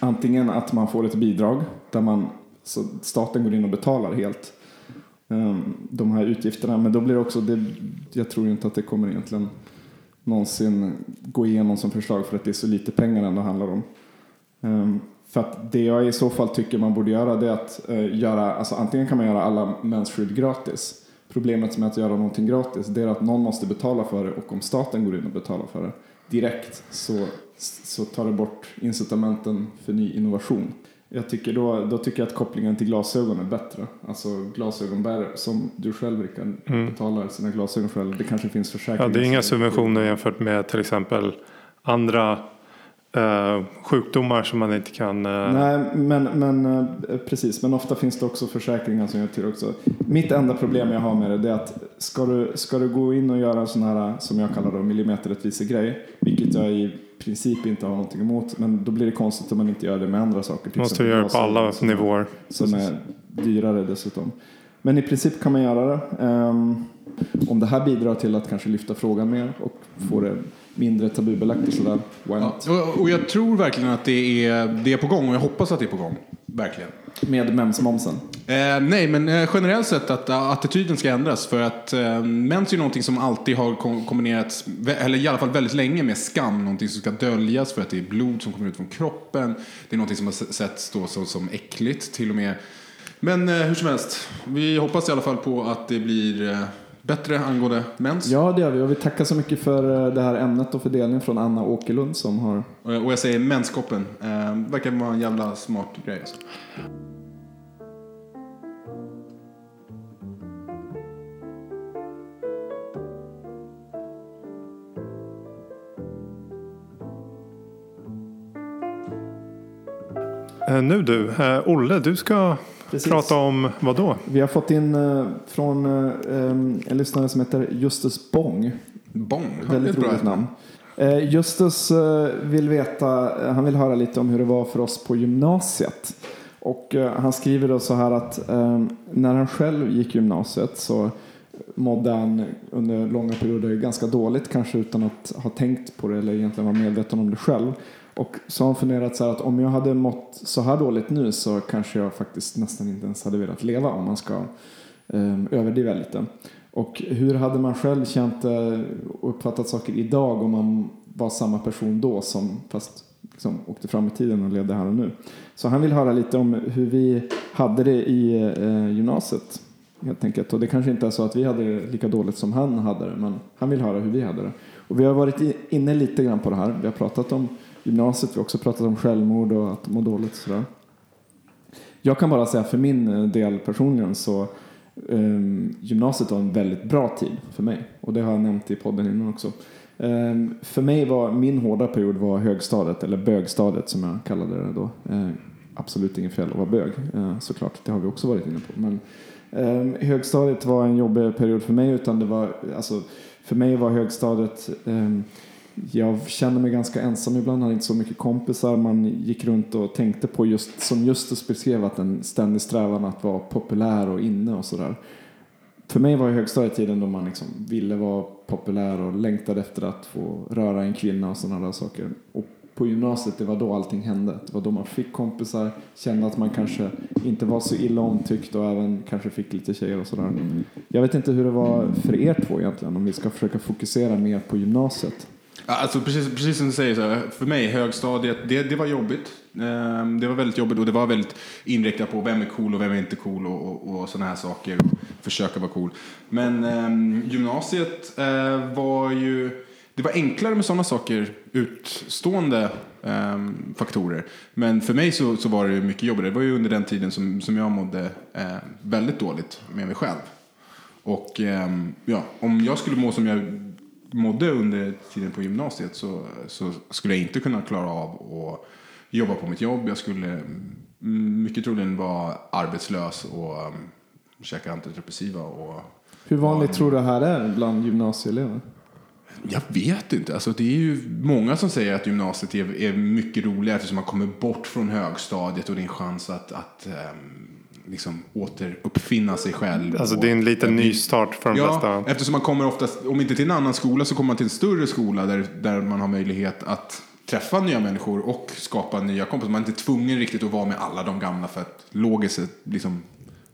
antingen att man får ett bidrag där man, så staten går in och betalar helt Ehm, de här utgifterna. Men då blir det också, det, jag tror inte att det kommer egentligen någonsin gå igenom som förslag för att det är så lite pengar ändå handlar om. Ehm, för att det jag i så fall tycker man borde göra det är att eh, göra, alltså antingen kan man göra alla mensskydd gratis. Problemet med att göra någonting gratis det är att någon måste betala för det och om staten går in och betalar för det direkt så, så tar det bort incitamenten för ny innovation. Jag tycker då, då tycker jag att kopplingen till glasögon är bättre. Alltså glasögonbärare, som du själv Rickard, mm. betalar sina glasögon själv. Det kanske finns försäkringar. Ja, det är inga subventioner jämfört med till exempel andra Uh, sjukdomar som man inte kan... Uh... Nej, men, men uh, precis. Men ofta finns det också försäkringar som gör till också. Mitt enda problem jag har med det är att ska du, ska du gå in och göra en sån här, som jag kallar det, millimeterrättvise-grej, vilket jag i princip inte har någonting emot, men då blir det konstigt om man inte gör det med andra saker. Till Måste göra det på alla som, nivåer. Som är dyrare dessutom. Men i princip kan man göra det. Um, om det här bidrar till att kanske lyfta frågan mer och få det mindre tabubelagt och sådär. Ja, och, jag tror verkligen att det är, det är på gång och jag hoppas att det är på gång. Verkligen. Med mensmomsen? Eh, nej, men eh, generellt sett att uh, attityden ska ändras. För att eh, mens är någonting som alltid har kom kombinerats, eller i alla fall väldigt länge, med skam. Någonting som ska döljas för att det är blod som kommer ut från kroppen. Det är någonting som har setts då som, som äckligt till och med. Men eh, hur som helst, vi hoppas i alla fall på att det blir eh, bättre angående mens. Ja, det gör vi. Och vi tackar så mycket för eh, det här ämnet och fördelningen från Anna Åkerlund som har... Och jag säger menskoppen. Eh, verkar vara en jävla smart grej. Alltså. Eh, nu du, eh, Olle, du ska Precis. Prata om vad då? Vi har fått in uh, från uh, um, en lyssnare som heter Justus Bong. Bong? Väldigt roligt namn. Uh, Justus vill veta, han vill höra lite om hur det var för oss på gymnasiet. Och han skriver då så här att när han själv gick gymnasiet så mådde han under långa perioder ganska dåligt, kanske utan att ha tänkt på det eller egentligen vara medveten om det själv. Och så har han funderat så här att om jag hade mått så här dåligt nu så kanske jag faktiskt nästan inte ens hade velat leva om man ska um, överdriva lite. Och hur hade man själv känt och uppfattat saker idag om man var samma person då som fast liksom, åkte fram i tiden och levde här och nu. Så han vill höra lite om hur vi hade det i eh, gymnasiet helt enkelt. Och det kanske inte är så att vi hade det lika dåligt som han hade det men han vill höra hur vi hade det. Och vi har varit inne lite grann på det här. Vi har pratat om gymnasiet. Vi har också pratat om självmord och att må dåligt och sådär. Jag kan bara säga för min eh, del personligen så um, gymnasiet var en väldigt bra tid för mig. Och det har jag nämnt i podden innan också. Um, för mig var min hårda period var högstadiet, eller bögstadiet som jag kallade det då. Uh, absolut inget fel att vara bög, uh, såklart. Det har vi också varit inne på. Men um, högstadiet var en jobbig period för mig. utan det var, alltså, För mig var högstadiet jag kände mig ganska ensam ibland, hade inte så mycket kompisar. Man gick runt och tänkte på just, som Justus beskrev, att en ständig strävan att vara populär och inne och sådär. För mig var högstadietiden då man liksom ville vara populär och längtade efter att få röra en kvinna och sådana där saker. Och på gymnasiet, det var då allting hände. Det var då man fick kompisar, kände att man kanske inte var så illa omtyckt och även kanske fick lite tjejer och sådär. Jag vet inte hur det var för er två egentligen, om vi ska försöka fokusera mer på gymnasiet. Alltså precis, precis som du säger, så här, för mig högstadiet, det, det var jobbigt. Ehm, det var väldigt jobbigt och det var väldigt inriktat på vem är cool och vem är inte cool och, och, och sådana här saker. Försöka vara cool. Men ehm, gymnasiet eh, var ju, det var enklare med sådana saker, utstående ehm, faktorer. Men för mig så, så var det mycket jobbigare. Det var ju under den tiden som, som jag mådde eh, väldigt dåligt med mig själv. Och ja, om jag skulle må som jag mådde under tiden på gymnasiet så, så skulle jag inte kunna klara av att jobba på mitt jobb. Jag skulle mycket troligen vara arbetslös och um, käka antidepressiva. Och, Hur vanligt tror du det här är bland gymnasieelever? Jag vet inte. Alltså, det är ju många som säger att gymnasiet är, är mycket roligare eftersom man kommer bort från högstadiet och det är en chans att, att um, liksom återuppfinna sig själv. Alltså och- det är en liten nystart för de Ja, flesta. eftersom man kommer oftast, om inte till en annan skola så kommer man till en större skola där, där man har möjlighet att träffa nya människor och skapa nya kompisar. Man är inte tvungen riktigt att vara med alla de gamla för att logiskt liksom,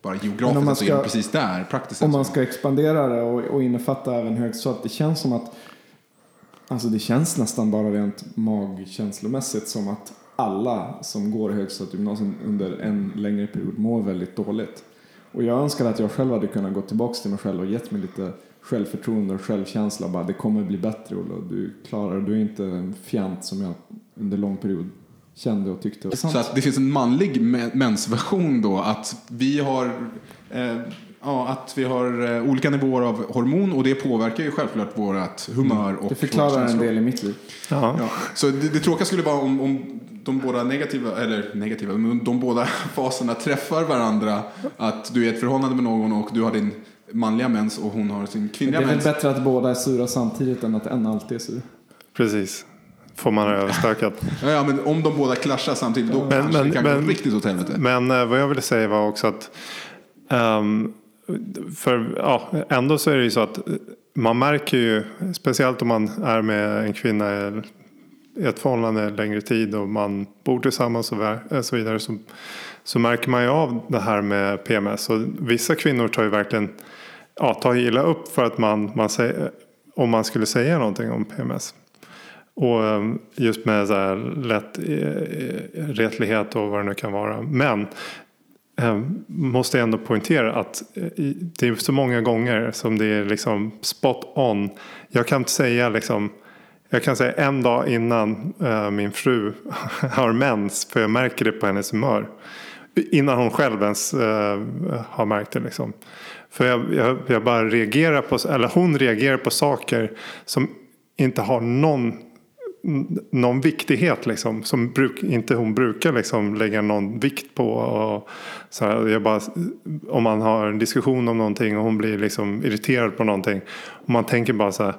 bara Men om geografiskt man så är ska- det precis där. Praktiskt Om man ska expandera det och, och innefatta även högstadiet. Det känns som att Alltså det känns nästan bara rent magkänslomässigt som att alla som går i högstadiegymnasium under en längre period mår väldigt dåligt. Och jag önskar att jag själv hade kunnat gå tillbaka till mig själv och gett mig lite självförtroende och självkänsla. Bara, det kommer bli bättre Ola, du klarar det. Du är inte en fjant som jag under lång period kände och tyckte. Så att det finns en manlig me- mensversion då, att vi har eh, Ja, att vi har eh, olika nivåer av hormon och det påverkar ju självklart vårt humör och det förklarar en del i mitt liv. Ja. Ja, så det, det tråkiga skulle vara om, om de båda negativa, eller negativa, men de båda faserna träffar varandra. Att du är i ett förhållande med någon och du har din manliga mens och hon har sin Men det kvinnliga är väl mens. bättre att båda är sura samtidigt än att en alltid är sur. Precis. Får man överstökat. Ja, ja, men om de båda klaschar samtidigt då Men- kanske men- det kan men- gå riktigt åt helvete. Men eh, vad jag ville säga var också att ehm, för ja, ändå så är det ju så att eh, man märker ju, speciellt om man är med en kvinna ett förhållande längre tid och man bor tillsammans och eh, så vidare så, så märker man ju av det här med PMS. Och vissa kvinnor tar ju verkligen ja, tar illa upp för att man, man säger, om man skulle säga någonting om PMS. Och ehm, just med så här lätt eh, eh, retlighet och vad det nu kan vara. Men ehm, måste jag ändå poängtera att det är så många gånger som det är liksom spot on. Jag kan inte säga liksom jag kan säga en dag innan eh, min fru har mens för jag märker det på hennes humör. Innan hon själv ens eh, har märkt det liksom. För jag, jag, jag bara reagerar på, eller hon reagerar på saker som inte har någon någon viktighet liksom, som bruk, inte hon brukar liksom lägga någon vikt på. Och så här, jag bara, om man har en diskussion om någonting och hon blir liksom irriterad på någonting. Och man tänker bara så här,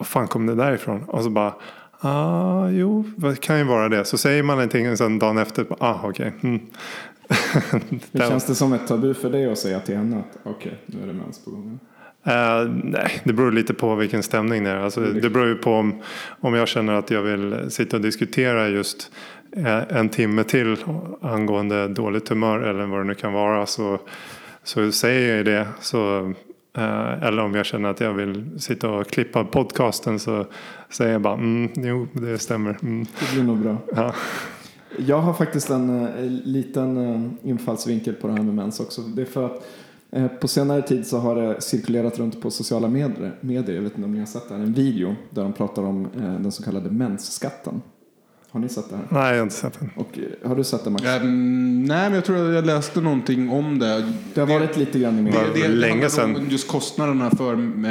vad fan kom det där ifrån? Och så bara, ah, jo, det kan ju vara det. Så säger man någonting och sen dagen efter, ah, okej. Mm. Hur känns det som ett tabu för dig att säga till henne att okej, nu är det mens på gång? Eh, nej, det beror lite på vilken stämning det är. Alltså, det beror ju på om, om jag känner att jag vill sitta och diskutera just eh, en timme till angående dåligt humör eller vad det nu kan vara. Så, så säger jag det. Så, eller om jag känner att jag vill sitta och klippa podcasten så säger jag bara mm, jo, det stämmer. Mm. Det blir nog bra. Ja. Jag har faktiskt en eh, liten eh, infallsvinkel på det här med mens också. Det är för att eh, på senare tid så har det cirkulerat runt på sociala medier, medier jag vet inte om ni har sett det här, en video där de pratar om eh, den så kallade mensskatten. Har ni sett det här? Nej, jag har inte sett den. Och eh, har du sett det Max? Ehm, nej, men jag tror att jag läste någonting om det. Det har varit lite grann i media. var länge handlar om sedan. Just kostnaderna för ehm,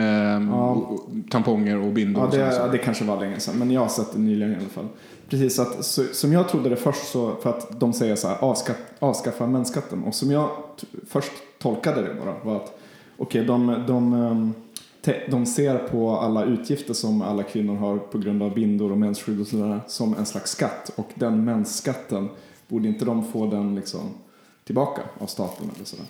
Ja. och- och tamponger och bindor. Ja, och det, ja, det kanske var länge sedan, men jag har sett det nyligen i alla fall. Precis, att, så, som jag trodde det först så, för att de säger så här, avskaff, avskaffa mensskatten. Och som jag först tolkade det bara var att, okej, de, de, ehm, te, de ser på alla utgifter som alla kvinnor har på grund av bindor och mensskydd och sådär som en slags skatt. Och den mensskatten, borde inte de få den liksom tillbaka av staten eller sådär?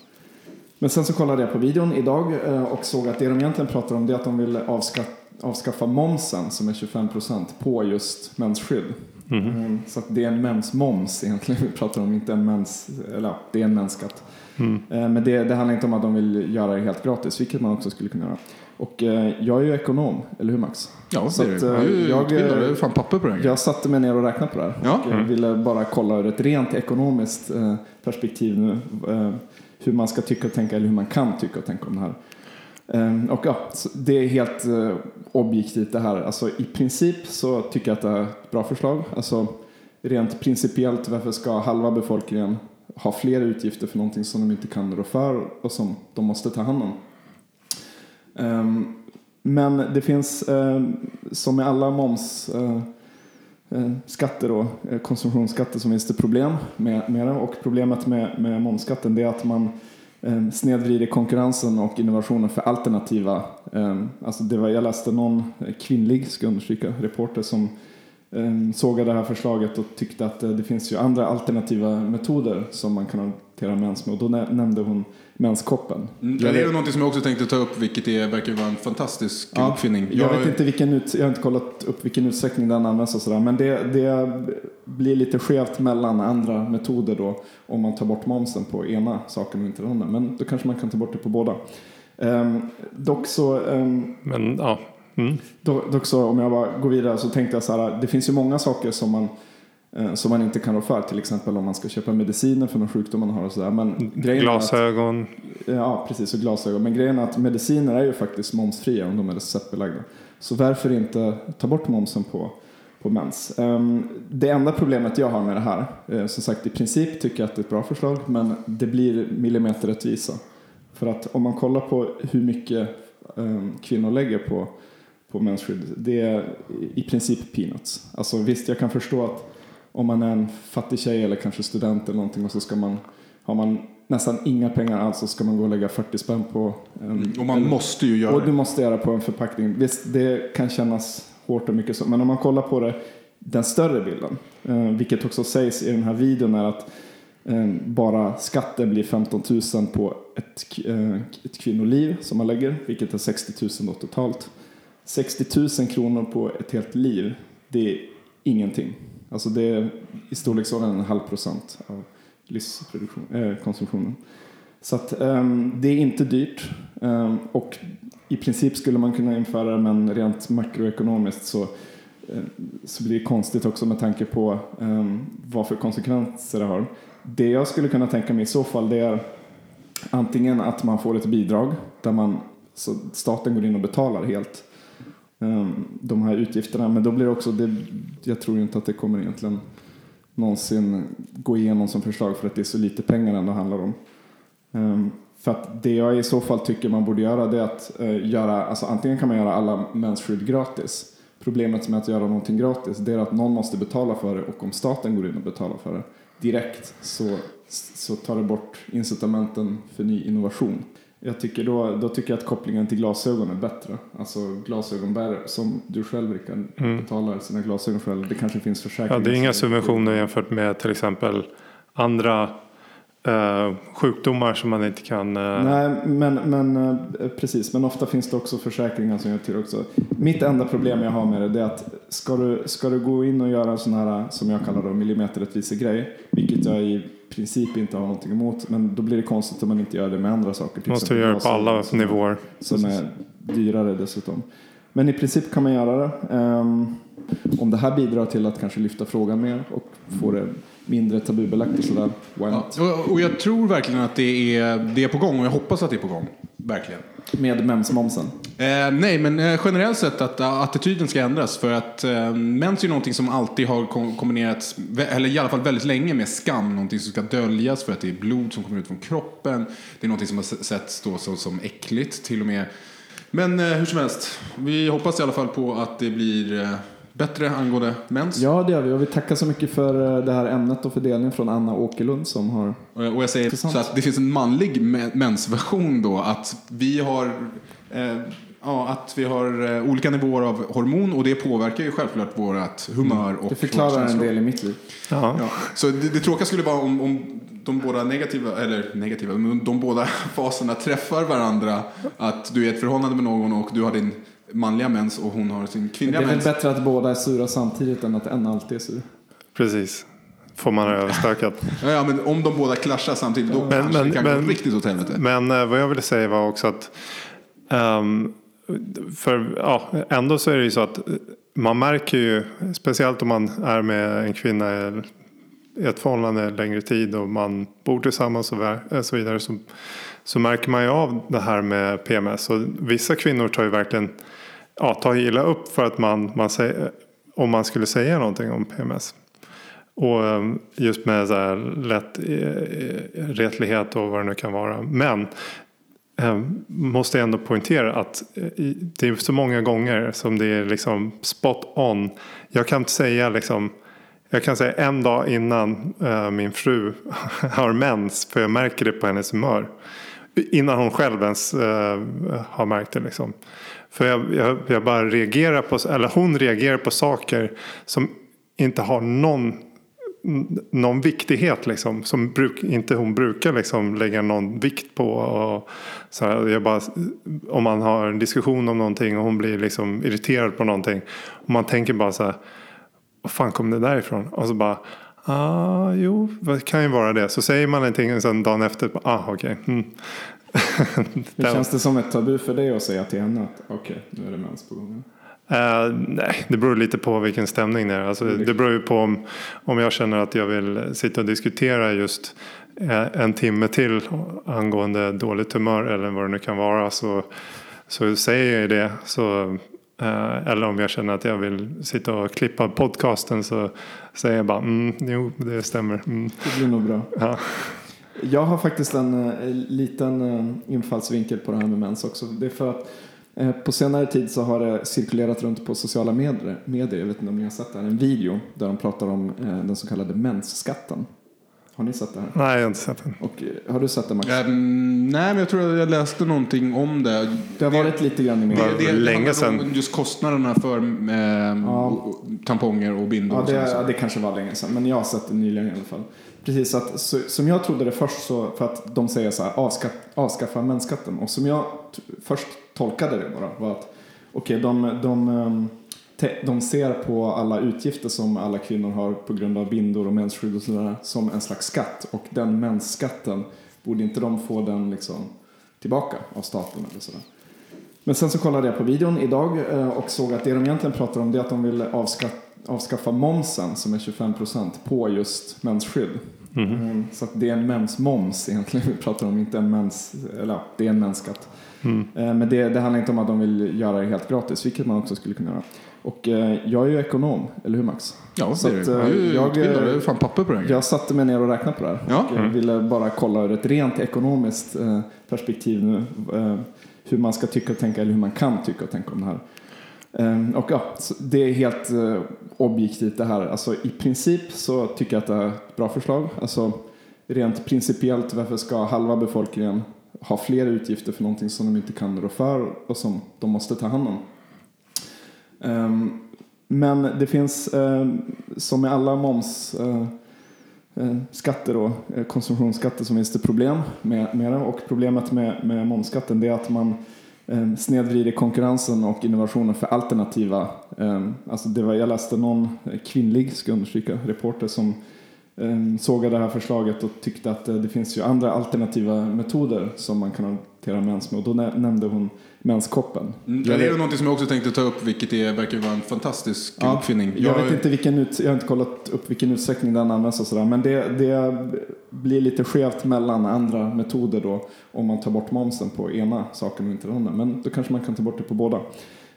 Men sen så kollade jag på videon idag eh, och såg att det de egentligen pratar om det är att de vill avskaffa, avskaffa momsen som är 25% på just mensskydd. Mm, Så att det är en mensmoms egentligen vi pratar om, inte en mens, eller det är en mensskatt. Eh, Men det, det handlar inte om att de vill göra det helt gratis, vilket man också skulle kunna göra. Och eh, jag är ju ekonom, eller hur Max? Ja, Så det är att, ju eh, jag, eh, jag fan papper på här. Jag satte mig ner och räknade på det här. Ja. Och jag ville bara kolla ur ett rent ekonomiskt eh, perspektiv nu. eh, Hur man ska tycka och tänka, eller hur man kan tycka och tänka om det här. Eh, Och ja, det är helt eh, objektivt det här. Alltså i princip så tycker jag att det är ett bra förslag. Alltså rent principiellt, varför ska halva befolkningen ha fler utgifter för någonting som de inte kan rå för och som de måste ta hand om? Ehm, men det finns, eh, som med alla moms eh, eh skatter eh, konsumtionsskatter så finns det problem med, med det. Och problemet med, med momsskatten är att man eh, snedvrider konkurrensen och innovationen för alternativa. Eh, alltså det var, jag läste någon kvinnlig, ska jag understryka, reporter som eh, sågade det här förslaget och tyckte att eh, det finns ju andra alternativa metoder som man kan hantera mens med. Och då nä- nämnde hon menskoppen. Mm, Jag det är någonting som jag också tänkte ta upp, vilket är, verkar vara en fantastisk Ja, uppfinning. Jag, vet inte vilken ut, jag har inte kollat upp vilken utsträckning den används och sådär. Men det, det blir lite skevt mellan andra metoder då om man tar bort momsen på ena saken och inte den andra. Men då kanske man kan ta bort det på båda. Ehm, dock så ehm, Men ja. Mm. Dock dock så om jag bara går vidare så tänkte jag så här, det finns ju många saker som man, eh, som man inte kan rå för. Till exempel om man ska köpa mediciner för någon sjukdom man har och sådär. Men grejen är att, Glasögon. ja, precis, och glasögon. Men grejen är att mediciner är ju faktiskt momsfria om de är receptbelagda. Så varför inte ta bort momsen på, på mens? Ehm, det enda problemet jag har med det här, eh, som sagt i princip tycker jag att det är ett bra förslag, men det blir millimeterrättvisa. För att om man kollar på hur mycket um, kvinnor lägger på, på mensskydd, det är i princip peanuts. Alltså visst, jag kan förstå att om man är en fattig tjej eller kanske student eller någonting och så ska man, har man nästan inga pengar alls så ska man gå och lägga 40 spänn på en, Och man måste ju göra och du måste göra på en förpackning. Visst, det kan kännas hårt och mycket så. Men om man kollar på det, den större bilden, eh, vilket också sägs i den här videon, är att eh, bara skatten blir 15 000 på ett, eh, ett kvinnoliv som man lägger, vilket är 60 000 då totalt. 60 000 kronor på ett helt liv, det är ingenting. Alltså det är i storleksordningen en halv procent av livskonsumtionen. Eh, så att, um, det är inte dyrt. um, och i princip skulle man kunna införa det, men rent makroekonomiskt så, uh, så blir det konstigt också med tanke på um, vad för konsekvenser det har. Det jag skulle kunna tänka mig i så fall det är antingen att man får ett bidrag där man, så staten går in och betalar helt Ehm, de här utgifterna. Men då blir det också, det, jag tror inte att det kommer egentligen någonsin gå igenom som förslag för att det är så lite pengar ändå handlar om. Ehm, för att det jag i så fall tycker man borde göra det är att eh, göra, alltså antingen kan man göra alla mensskydd gratis. Problemet med att göra någonting gratis det är att någon måste betala för det och om staten går in och betalar för det direkt så, så tar det bort incitamenten för ny innovation. Jag tycker då, då tycker jag att kopplingen till glasögon är bättre. Alltså glasögonbärare som du själv Rickard betalar sina glasögon själv. Det kanske finns försäkringar. Ja, det är inga subventioner jämfört med till exempel andra eh, sjukdomar som man inte kan... eh, Nej, men, men eh, precis. Men ofta finns det också försäkringar som gör till också. Mitt enda problem jag har med det är att ska du, ska du gå in och göra en sån här, som jag kallar då, millimeterrättvise-grej, vilket jag i princip inte har någonting emot, men då blir det konstigt om man inte gör det med andra saker. till måste göra det på alla som- nivåer. Som är dyrare dessutom. Men i princip kan man göra det. Ehm, om det här bidrar till att kanske lyfta frågan mer och få det mindre tabubelagt och sådär, why Ja, not? och, och jag tror verkligen att det är, det är på gång och jag hoppas att det är på gång. Verkligen. Med mensmomsen. Eh, nej, men eh, generellt sett att eh, attityden ska ändras. För att eh, mens är ju någonting som alltid har kom- kombinerats, eller i alla fall väldigt länge, med skam. Någonting som ska döljas för att det är blod som kommer ut från kroppen. Det är någonting som har se- setts då som, som äckligt till och med. Men eh, hur som helst, vi hoppas i alla fall på att det blir eh, bättre angående mens. Ja, det gör vi. Och vi tackar så mycket för eh, det här ämnet och fördelningen från Anna Åkerlund som har... Och jag säger så att det finns en manlig me- mensversion då. Att vi har, eh, ja, att vi har eh, olika nivåer av hormon och det påverkar ju självklart vårt humör och Det förklarar en del i mitt liv. Ja. Ja, så det, det tråkiga skulle vara om, om de båda negativa, eller negativa, men de båda faserna träffar varandra. Att du är i ett förhållande med någon och du har din manliga mens och hon har sin Det kvinnliga är väl mens. bättre att båda är sura samtidigt än att en alltid är sur. Precis. Får man det överstökat. Ja, ja, men om de båda klaschar samtidigt då Men- kanske men- det kan men- gå riktigt åt helvete. Men eh, vad jag ville säga var också att ehm, för ja, ändå så är det ju så att eh, man märker ju, speciellt om man är med en kvinna i ett förhållande längre tid och man bor tillsammans och eh, så vidare så, så märker man ju av det här med PMS. Och vissa kvinnor tar ju verkligen ja, ta illa upp för att man, man säger, om man skulle säga någonting om PMS. Och ehm, just med så här lätt eh, eh, retlighet och vad det nu kan vara. Men ehm, måste jag ändå poängtera att eh, det är så många gånger som det är liksom spot on. Jag kan inte säga liksom jag kan säga en dag innan min fru har mens för jag märker det på hennes humör. innan hon själv ens har märkt det. Liksom. För jag, jag, jag bara reagerar på, eller hon reagerar på saker som inte har någon någon viktighet liksom, som bruk, inte hon brukar liksom lägga någon vikt på. Och så här, jag bara, om man har en diskussion om någonting och hon blir liksom irriterad på någonting. Och man tänker bara så här, vad fan kom det därifrån? Och så bara, ah, jo, det kan ju vara det. Så säger man någonting och sen dagen efter, ah, okej. Okay. Mm. Känns det som ett tabu för dig att säga till henne att okej, okay, nu är det mens på gång? Uh, nej, det beror lite på vilken stämning det är. Alltså, det beror ju på om, om jag känner att jag vill sitta och diskutera just eh, en timme till angående dåligt humör eller vad det nu kan vara. Så, så säger jag det. Så, uh, eller om jag känner att jag vill sitta och klippa podcasten så säger jag bara mm, jo, det stämmer. Mm. Det blir nog bra. Ja. Jag har faktiskt en, en liten infallsvinkel på det här med mens också. Det är för att Eh, på senare tid så har det cirkulerat runt på sociala medier, medier jag vet inte om ni har sett det här, en video där de pratar om eh, den så kallade mensskatten. Har ni sett det här? Nej, jag har inte sett den. Och, eh, har du sett det Max? Um, nej, men jag tror att jag läste någonting om det. Det har varit lite grann i media. Det, det, det länge sedan. Just kostnaderna för eh, ja. tamponger och bindor. Ja, det, ja, det kanske var länge sedan, men jag har sett det nyligen i alla fall. Precis, att, så, som jag trodde det först så, för att de säger så här, avskaffa, avskaffa mensskatten. Och som jag först tolkade det bara var att okej, okay, de, de, ehm, de, de ser på alla utgifter som alla kvinnor har på grund av bindor och mensskydd och sådär som en slags skatt. Och den mensskatten, borde inte de få den liksom tillbaka av staten eller sådär? Men sen så kollade jag på videon idag eh, och såg att det de egentligen pratar om det är att de vill avskaffa, avskaffa momsen som är 25% på just mensskydd. Mm. Så att det är en mensmoms egentligen vi pratar om, inte en mens, eller ja, det är en mensskatt. Mm. Men det, det, handlar inte om att de vill göra det helt gratis, vilket man också skulle kunna göra. Och jag är ju ekonom, eller hur Max? Ja, så det är du. Jag, jag, jag är fan papper på det Jag satte mig ner och räknade på det här. Ja. Och mm. ville bara kolla ur ett rent ekonomiskt perspektiv nu hur man ska tycka och tänka, eller hur man kan tycka och tänka om det här. Ehm, och ja, det är helt eh, objektivt det här. Alltså i princip så tycker jag att det är ett bra förslag. Alltså rent principiellt, varför ska halva befolkningen ha fler utgifter för någonting som de inte kan rå för och som de måste ta hand om? Ehm, men det finns, eh, som med alla moms eh, skatter och konsumtionsskatter så finns det problem med, med det. Och problemet med, med momsskatten är att man Ehm, snedvrider konkurrensen och innovationen för alternativa. Ehm, alltså det var, jag läste någon kvinnlig, ska understryka, reporter som ehm, sågade det här förslaget och tyckte att eh, det finns ju andra alternativa metoder som man kan hantera mens med. Och då nämnde hon menskoppen. Mm, det är något som jag också tänkte ta upp, vilket är, verkar vara en fantastisk ja, uppfinning. Jag, jag, vet inte vilken ut, jag har inte kollat upp vilken utsträckning den används och sådär, men det, det blir lite skevt mellan andra metoder då om man tar bort momsen på ena saken och inte den andra. Men då kanske man kan ta bort det på båda.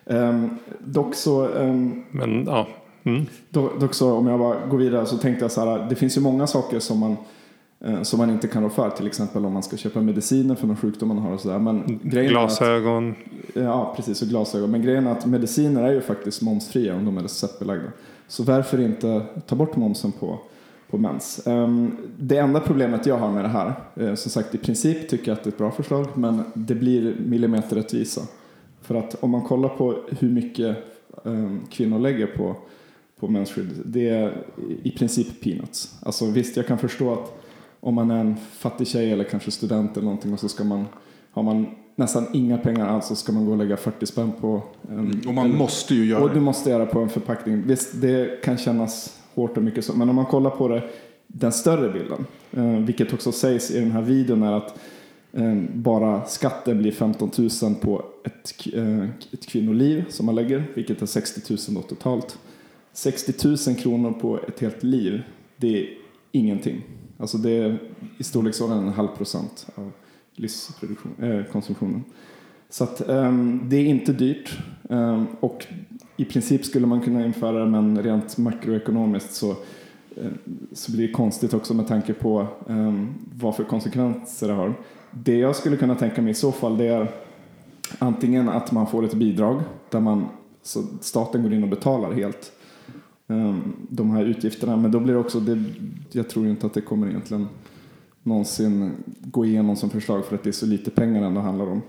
Um, dock så... Um, men ja. Mm. Dock, dock så om jag bara går vidare så tänkte jag så här, det finns ju många saker som man som man inte kan rå för. Till exempel om man ska köpa mediciner för någon sjukdom man har och sådär. Men glasögon. Att, ja, precis. Och glasögon. Men grejen är att mediciner är ju faktiskt momsfria om de är receptbelagda. Så varför inte ta bort momsen på, på mens? Um, det enda problemet jag har med det här, uh, som sagt i princip tycker jag att det är ett bra förslag, men det blir millimeterrättvisa. För att om man kollar på hur mycket um, kvinnor lägger på, på mensskydd, det är i princip peanuts. Alltså visst, jag kan förstå att om man är en fattig tjej eller kanske student eller någonting och så ska man, har man nästan inga pengar alls så ska man gå och lägga 40 spänn på en, mm, Och man en, måste ju göra Och du måste göra på en förpackning. Visst, det kan kännas hårt och mycket så, men om man kollar på det, den större bilden, eh, vilket också sägs i den här videon är att eh, bara skatten blir 15 000 på ett, eh, ett kvinnoliv som man lägger, vilket är 60 000 då totalt. 60 000 kronor på ett helt liv, det är ingenting. Alltså det är i storleksordningen en halv procent av livskonsumtionen. Eh, äh, så att, um, det är inte dyrt um, och i princip skulle man kunna införa det men rent makroekonomiskt så, uh, så blir det konstigt också med tanke på um, vad för konsekvenser det har. Det jag skulle kunna tänka mig i så fall det är antingen att man får ett bidrag där man, så staten går in och betalar helt Ehm, de här utgifterna. Men då blir det också, det, jag tror inte att det kommer egentligen någonsin gå igenom som förslag för att det är så lite pengar ändå handlar om.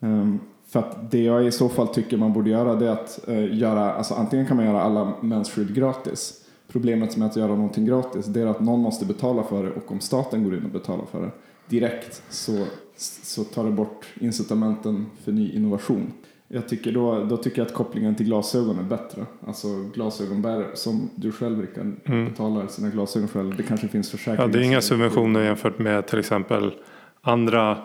Ehm, för att det jag i så fall tycker man borde göra det är att eh, göra, alltså antingen kan man göra alla mensskydd gratis. Problemet med att göra någonting gratis det är att någon måste betala för det och om staten går in och betalar för det direkt så, så tar det bort incitamenten för ny innovation. Jag tycker då, då tycker jag att kopplingen till glasögon är bättre. Alltså glasögonbärare, som du själv Rickard, mm. betalar sina glasögon själv. Det kanske finns försäkringar. Ja, det är inga subventioner jämfört med till exempel andra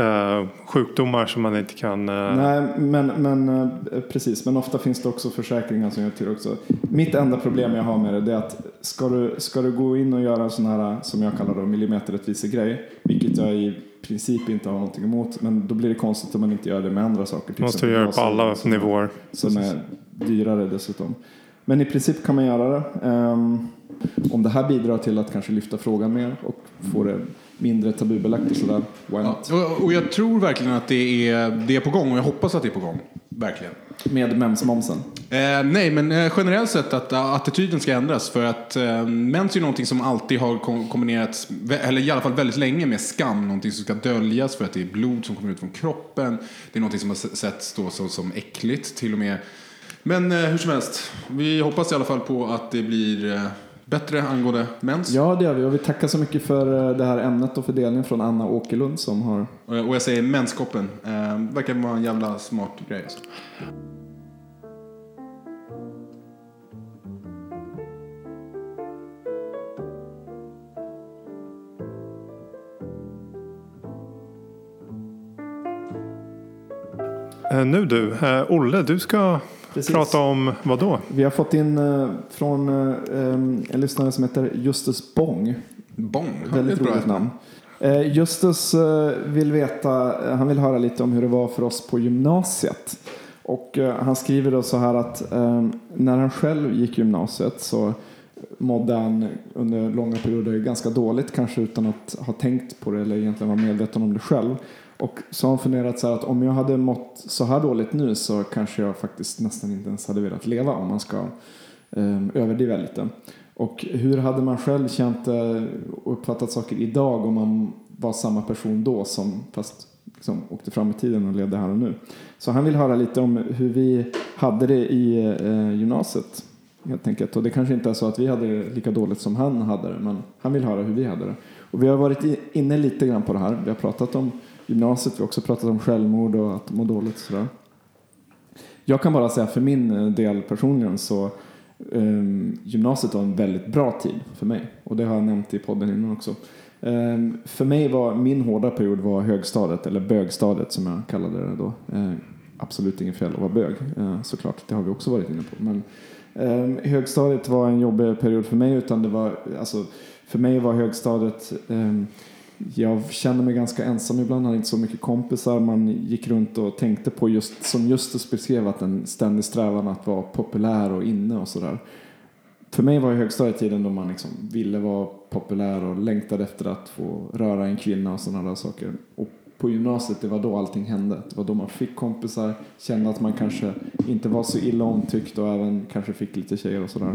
Uh, sjukdomar som man inte kan... Uh... Nej, men, men uh, precis. Men ofta finns det också försäkringar som gör till också. Mitt enda problem jag har med det är att ska du, ska du gå in och göra en sån här, som jag kallar det, millimeterrättvise-grej, vilket jag i princip inte har någonting emot, men då blir det konstigt om man inte gör det med andra saker. Till Måste göra det på alla nivåer. Som är dyrare dessutom. Men i princip kan man göra det. Um, om det här bidrar till att kanske lyfta frågan mer och få det mindre tabubelagt och sådär. Ja, och jag tror verkligen att det är, det är på gång och jag hoppas att det är på gång. Verkligen. Med mensmomsen? Eh, nej, men eh, generellt sett att eh, attityden ska ändras. För att eh, mens är ju någonting som alltid har kom kombinerats, eller i alla fall väldigt länge, med skam. Någonting som ska döljas för att det är blod som kommer ut från kroppen. Det är någonting som har setts då så, som äckligt till och med. Men eh, hur som helst, vi hoppas i alla fall på att det blir eh, bättre angående mens. Ja, det gör vi. Och vi tackar så mycket för det här ämnet och fördelningen från Anna Åkerlund som har... Och jag säger menskoppen. Eh, verkar vara en jävla smart grej. Alltså. Nu du, Olle, du ska Precis. Prata om vad då? Vi har fått in uh, från uh, en lyssnare som heter Justus Bong. Bong? Väldigt roligt namn. Uh, Justus vill veta, han vill höra lite om hur det var för oss på gymnasiet. Och han skriver då så här att när han själv gick gymnasiet så mådde han under långa perioder ganska dåligt, kanske utan att ha tänkt på det eller egentligen vara medveten om det själv. Och så har han funderat så här att om jag hade mått så här dåligt nu så kanske jag faktiskt nästan inte ens hade velat leva om man ska um, överdriva lite. Och hur hade man själv känt och uppfattat saker idag om man var samma person då som fast liksom, åkte fram i tiden och levde här och nu. Så han vill höra lite om hur vi hade det i eh, gymnasiet helt enkelt. Och det kanske inte är så att vi hade det lika dåligt som han hade det men han vill höra hur vi hade det. Och vi har varit inne lite grann på det här. Vi har pratat om gymnasiet. Vi har också pratat om självmord och att må dåligt och sådär. Jag kan bara säga för min eh, del personligen så um, gymnasiet var en väldigt bra tid för mig. Och det har jag nämnt i podden innan också. Um, för mig var min hårda period var högstadiet, eller bögstadiet som jag kallade det då. Uh, absolut inget fel att vara bög, uh, såklart. Det har vi också varit inne på. Men um, högstadiet var en jobbig period för mig. Utan det var, alltså, för mig var högstadiet jag kände mig ganska ensam ibland, hade inte så mycket kompisar. Man gick runt och tänkte på just, som Justus beskrev, att en ständig strävan att vara populär och inne och sådär. För mig var högstadietiden då man liksom ville vara populär och längtade efter att få röra en kvinna och sådana där saker. Och på gymnasiet, det var då allting hände. Det var då man fick kompisar, kände att man kanske inte var så illa omtyckt och även kanske fick lite tjejer och sådär.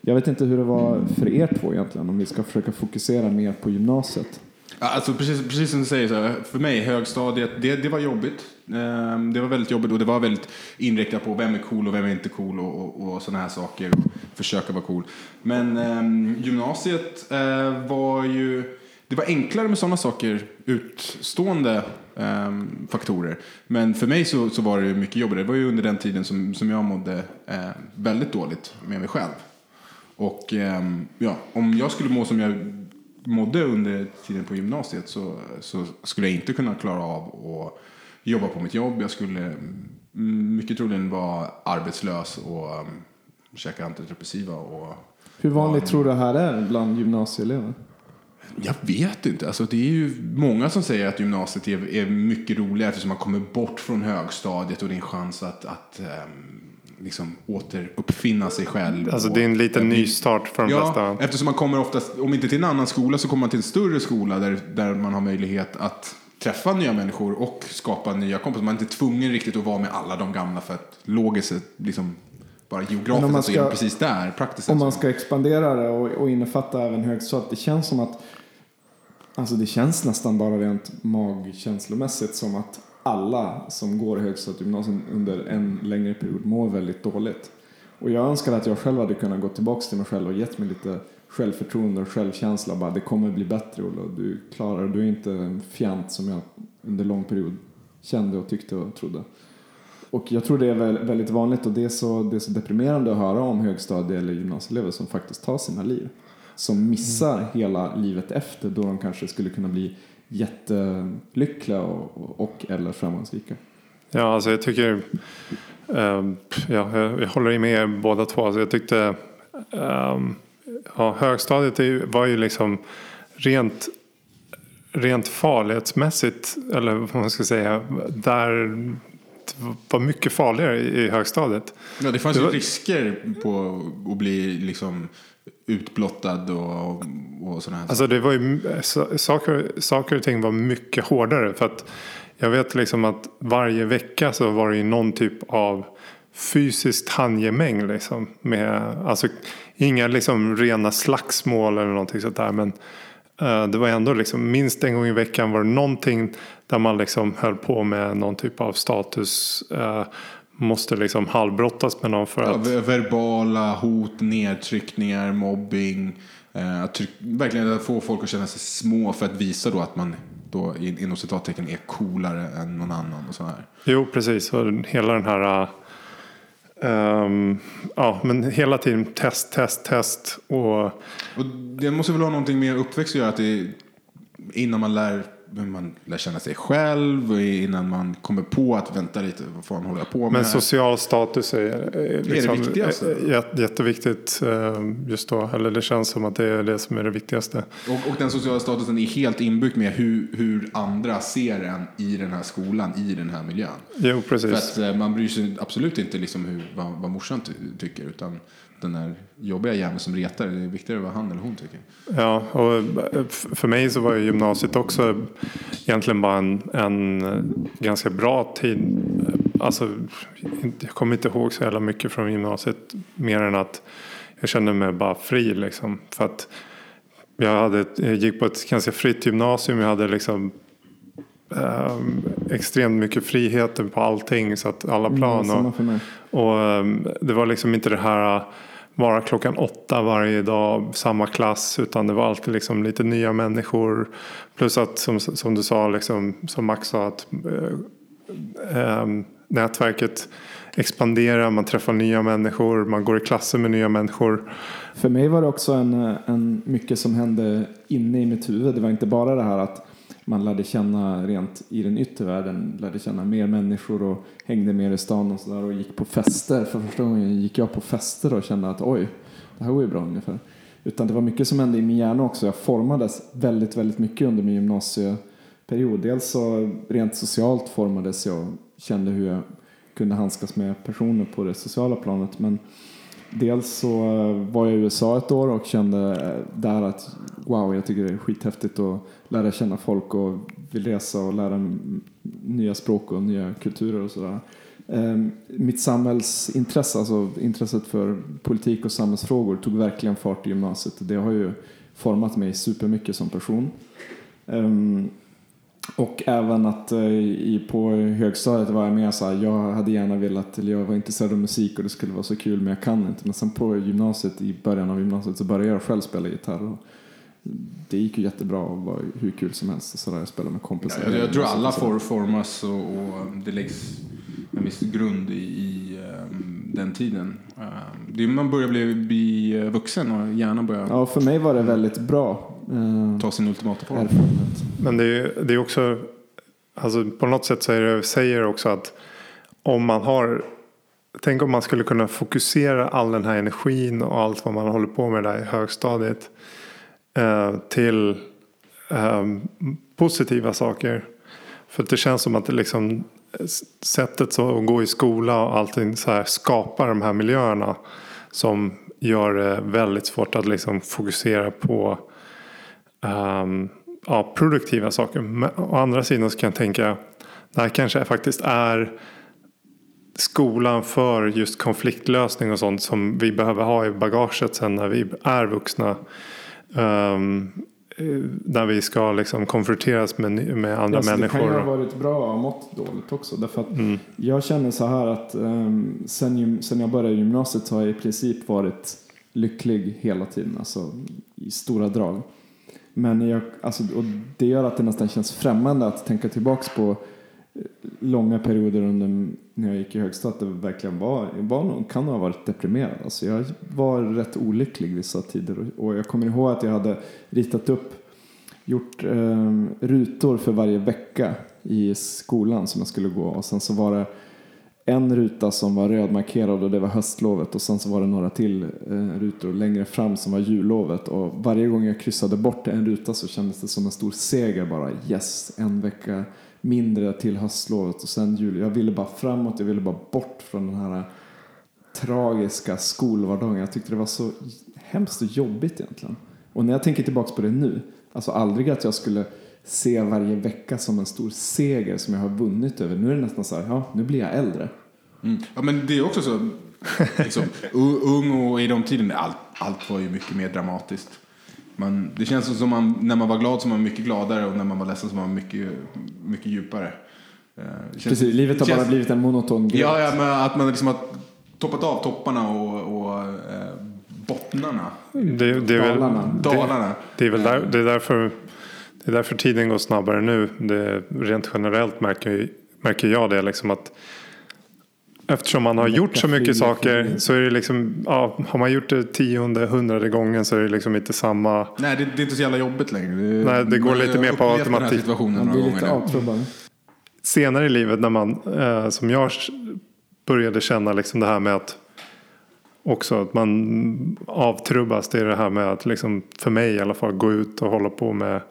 Jag vet inte hur det var för er två egentligen, om vi ska försöka fokusera mer på gymnasiet. Alltså precis, precis som du säger, så för mig högstadiet, det, det var jobbigt. Ehm, det var väldigt jobbigt och det var väldigt inriktat på vem är cool och vem är inte cool och, och, och sådana här saker. Försöka vara cool. Men ehm, gymnasiet eh, var ju, det var enklare med sådana saker, utstående ehm, faktorer. Men för mig så, så var det mycket jobbigare. Det var ju under den tiden som, som jag mådde eh, väldigt dåligt med mig själv. Och ja, om jag skulle må som jag mådde under tiden på gymnasiet så, så skulle jag inte kunna klara av att jobba på mitt jobb. Jag skulle mm, mycket troligen vara arbetslös och um, käka antidepressiva. Och, Hur vanligt och, tror du det här är bland gymnasieelever? Jag vet inte. Alltså, det är ju många som säger att gymnasiet är, är mycket roligare eftersom man kommer bort från högstadiet och det är en chans att, att um, liksom återuppfinna sig själv. Alltså det är en liten nystart för de ja, flesta. eftersom man kommer oftast, om inte till en annan skola så kommer man till en större skola där, där man har möjlighet att träffa nya människor och skapa nya kompisar. Man är inte tvungen riktigt att vara med alla de gamla för att logiskt liksom bara geografiskt så är man precis där. Praktiskt om man ska expandera det och, och innefatta även högstadiet. Det känns som att Alltså det känns nästan bara rent magkänslomässigt som att alla som går i högstadiegymnasium under en längre period mår väldigt dåligt. Och jag önskar att jag själv hade kunnat gå tillbaka till mig själv och gett mig lite självförtroende och självkänsla. Bara, det kommer bli bättre Ola, du klarar. Du är inte en fjant som jag under lång period kände och tyckte och trodde. Och jag tror det är väldigt vanligt och det är så, det är så deprimerande att höra om högstadie eller gymnasieelever som faktiskt tar sina liv. Som missar mm. hela livet efter då de kanske skulle kunna bli jättelyckliga och, och eller framgångsrika. Ja, alltså jag tycker, um, ja, jag håller med er båda två. Alltså jag tyckte um, ja, högstadiet var ju liksom rent rent farlighetsmässigt, eller vad man ska säga, där var mycket farligare i högstadiet. Ja, det fanns det ju risker på att bli liksom utblottad och, och sådana här alltså det var ju, saker, saker och ting var mycket hårdare. För att jag vet liksom att varje vecka så var det ju någon typ av fysiskt handgemäng. Liksom, med, alltså, inga liksom rena slagsmål eller någonting sånt där. Men uh, det var ändå liksom, minst en gång i veckan var det någonting där man liksom höll på med någon typ av status. Uh, måste liksom halvbrottas med någon för ja, att... Verbala hot, nedtryckningar, mobbing. Eh, att tryck, verkligen få folk att känna sig små för att visa då att man då inom citattecken är coolare än någon annan och så här. Jo, precis. Och hela den här... Um, ja, men hela tiden test, test, test. Och, och det måste väl ha någonting med uppväxt att göra. Att det, innan man lär man lär känna sig själv innan man kommer på att vänta lite, vad fan håller jag på med? Men social status är, liksom, är det viktigaste? Är jätteviktigt eh, just då. Eller det känns som att det är det som är det viktigaste. Och, och den sociala statusen är helt inbyggd med hur, hur andra ser en i den här skolan, i den här miljön. Jo, precis. För att eh, man bryr sig absolut inte liksom hur, vad, vad morsan tycker. Utan den där jobbiga jäveln som retar. Det är viktigare vad han eller hon tycker. Ja, och eh, för mig så var ju gymnasiet också egentligen bara en, en eh, ganska bra tid. Alltså, jag kommer inte ihåg så jävla mycket från gymnasiet mer än att jag kände mig bara fri liksom. För att jag, hade, jag gick på ett ganska fritt gymnasium. Jag hade liksom Um, extremt mycket friheter på allting, så att alla mm, plan. Mm, och, och um, det var liksom inte det här vara klockan åtta varje dag, samma klass, utan det var alltid liksom lite nya människor. Plus att som, som du sa, liksom, som Max sa, att äh, äh, nätverket expanderar, man träffar nya människor, man går i klasser med nya människor. För mig var det också en, en mycket som hände inne i mitt huvud. Det var inte bara det här att man lärde känna rent i den yttre världen, lärde känna mer människor och hängde mer i stan och sådär och gick på fester. För första gången gick jag på fester och kände att oj, det här går ju bra ungefär. Utan det var mycket som hände i min hjärna också. Jag formades väldigt, väldigt mycket under min gymnasieperiod. Dels så rent socialt formades jag och kände hur jag kunde handskas med personer på det sociala planet. Men dels så var jag i USA ett år och kände där att wow, jag tycker det är skithäftigt att lära känna folk och vill resa och lära nya språk och nya kulturer och sådär. Ehm, mitt samhällsintresse, alltså intresset för politik och samhällsfrågor tog verkligen fart i gymnasiet. Det har ju format mig supermycket som person. Ehm, och även att eh, på högstadiet var jag mer så här, jag hade gärna velat, eller jag var intresserad av musik och det skulle vara så kul men jag kan inte. Men sen på gymnasiet, i början av gymnasiet så började jag själv spela gitarr. Och det gick ju jättebra och var hur kul som helst. Så där, jag spelade med kompisar. Ja, jag, tror alla får formas och, och, det läggs en viss grund i, i um, den tiden. Um, det, man börjar bli, bli vuxen och gärna börjar... Ja, för mig var det väldigt bra. Uh, ta sin ultimata form. Men det är, det är också, alltså på något sätt så är det, säger det också att om man har Tänk om man skulle kunna fokusera all den här energin och allt vad man håller på med där i högstadiet Eh, till eh, positiva saker. För det känns som att det liksom sättet så att gå i skola och allting så här skapar de här miljöerna som gör det väldigt svårt att liksom fokusera på um, ja, produktiva saker. Men å andra sidan så kan jag tänka det här kanske faktiskt är skolan för just konfliktlösning och sånt som vi behöver ha i bagaget sen när vi är vuxna. Um, när vi ska liksom konfronteras med, med andra Alltså, människor. Det kan ju ha varit bra och mått dåligt också. Därför Mm. Jag känner så här att um, sen, sen jag började gymnasiet så har jag i princip varit lycklig hela tiden. Alltså i stora drag. Men jag, alltså, och det gör att det nästan känns främmande att tänka tillbaks på eh, långa perioder under när jag gick i högstadiet där jag verkligen var, var någon, kan ha varit deprimerad. Alltså jag var rätt olycklig vissa tider. Och, och jag kommer ihåg att jag hade ritat upp gjort eh, rutor för varje vecka i skolan som jag skulle gå. Och sen så var det en ruta som var rödmarkerad och det var höstlovet. Och sen så var det några till eh, rutor längre fram som var jullovet. Och varje gång jag kryssade bort en ruta så kändes det som en stor seger bara. Yes, en vecka mindre till höstlovet och sen jul. Jag ville bara framåt, jag ville bara bort från den här tragiska skolvardagen. Jag tyckte det var så hemskt och jobbigt egentligen. Och när jag tänker tillbaka på det nu, alltså aldrig att jag skulle se varje vecka som en stor seger som jag har vunnit över. Nu är det nästan så här, ja, nu blir jag äldre. Mm. Ja, men det är också så, liksom, ung och i de tiden, allt, allt var ju mycket mer dramatiskt. Man, det känns som man, när man var glad så var man mycket gladare och när man var ledsen så var man mycket, mycket djupare. Eh, känns- Precis, livet har det bara känns- blivit en monoton grej. Ja, ja men att man liksom har toppat av topparna och, och eh, bottnarna. Det, det, är väl, Dalarna. det, Dalarna. det är väl där, det är därför det är därför tiden går snabbare nu. Det, rent generellt märker, märker jag det liksom att Eftersom man har gjort så mycket saker så är det liksom, ja, har man gjort det tionde, hundrade gången så är det liksom inte samma. Nej, det, det är inte så jävla jobbigt längre. Det, Nej, det går lite mer på automatik. situationen Man blir lite avtrubbad. senare i livet när man, eh, som jag började känna liksom det här med att också att man avtrubbas. Det är det här med att liksom, för mig i alla fall gå ut och hålla på med eh,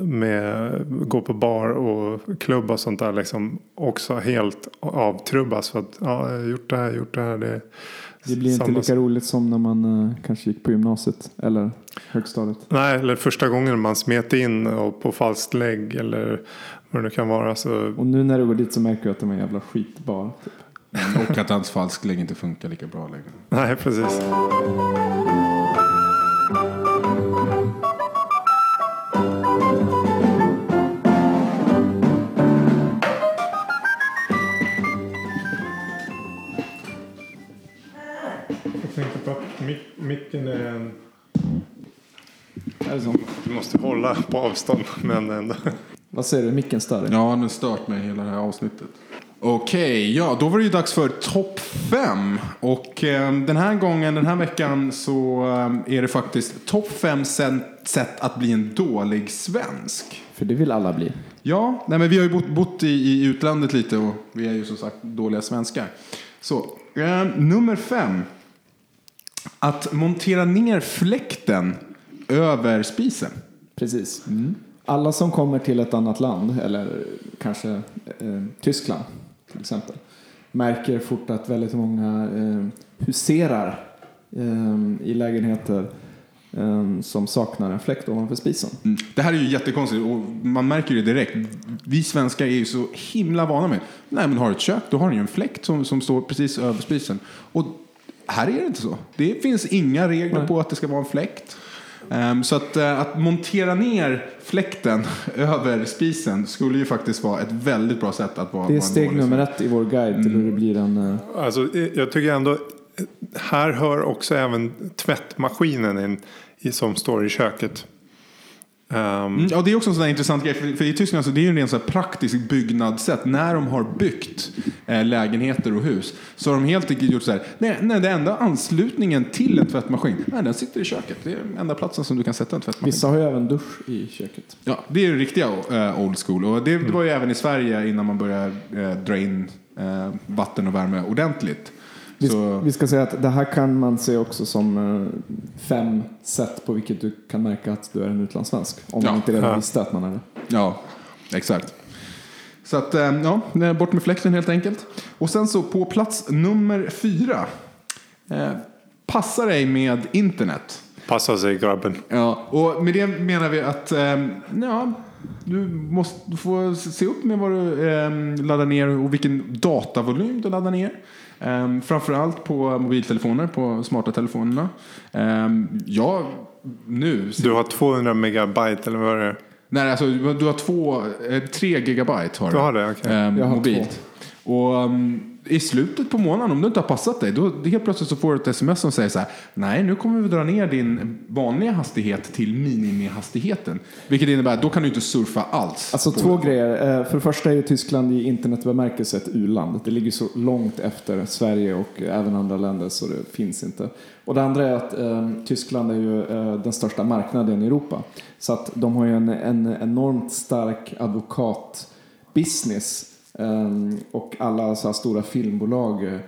med gå på bar och klubb och sånt där liksom också helt avtrubbas för att ja, jag har gjort det här, gjort det här. Det, Det blir inte lika roligt som när man eh, kanske gick på gymnasiet eller högstadiet. Nej, eller första gången man smet in och på falskt lägg eller vad det nu kan vara. Så, Och nu när du går dit så märker du att det var en jävla skitbar. Typ. Och att hans falsklägg inte funkar lika bra längre. nej, precis. Micken är en... Är det så? Du måste hålla på avstånd men ändå. Vad säger du? Micken stör dig? Ja, den har stört mig hela det här avsnittet. Okej, ja, då var det ju dags för topp fem. Och eh, den här gången, den här veckan, så eh, är det faktiskt topp fem sen- sätt att bli en dålig svensk. För det vill alla bli. Ja, nej, men vi har ju bott, bott i, i utlandet lite och vi är ju som sagt dåliga svenskar. Så, eh, nummer fem. Att montera ner fläkten över spisen. Precis. Alla som kommer till ett annat land, eller kanske eh, Tyskland till exempel, märker fort att väldigt många eh, huserar eh, i lägenheter eh, som saknar en fläkt ovanför spisen. Mm. Det här är ju jättekonstigt och man märker det direkt. Vi svenskar är ju så himla vana med. Nej men har du ett kök då har du ju en fläkt som, som står precis över spisen. Och här är det inte så. Det finns inga regler på att det ska vara en fläkt. Ehm, så att, eh, att montera ner fläkten över spisen skulle ju faktiskt vara ett väldigt bra sätt att vara Det är steg nummer ett i vår guide till hur det blir en... eh, Alltså, eh, jag tycker ändå, här hör också även tvättmaskinen in, som står i köket. Mm, ja, det är också en sån där intressant grej. För, för i Tyskland så det är ju en ren så här praktisk byggnadssätt. När de har byggt eh, lägenheter och hus så har de helt enkelt gjort så här. Nej, nej, det enda anslutningen till en tvättmaskin, nej, den sitter i köket. Det är den enda platsen som du kan sätta en tvättmaskin. Vissa har ju även dusch i köket. Ja, det är det riktiga eh, old school. Och det var ju även i Sverige innan man började eh, dra in eh, vatten och värme ordentligt. Vi, Så, vi ska säga att det här kan man se också som eh, fem sätt på vilket du kan märka att du är en utlandssvensk. Om Ja. man inte redan visste att man är det. Ja, exakt. Så att, eh, ja, bort med fläkten helt enkelt. Och sen så på plats nummer fyra. Eh, passa dig med internet. passa sig grabben. Ja, och med det menar vi att eh, ja, du måste får se upp med vad du eh, laddar ner och vilken datavolym du laddar ner. Eh, framförallt på mobiltelefoner, på smarta telefonerna. Eh, jag nu. Du har 200 megabyte eller vad är det Nej, alltså du har två, eh, tre gigabyte har Du har det, okej. eh, Jag har mobilt. Och um, i slutet på månaden, om det inte har passat dig, då helt plötsligt så får du ett sms som säger så här. Nej, nu kommer vi dra ner din vanliga hastighet till minimihastigheten. Vilket innebär att då kan du inte surfa alls. Alltså två grejer. Eh, För det första är ju Tyskland i internetbemärkelse ett u-land. Det ligger så långt efter Sverige och även andra länder så det finns inte. Och det andra är att eh, Tyskland är ju eh, den största marknaden i Europa. Så att de har ju en, en enormt stark advokatbusiness. Ehm, och alla så här stora filmbolag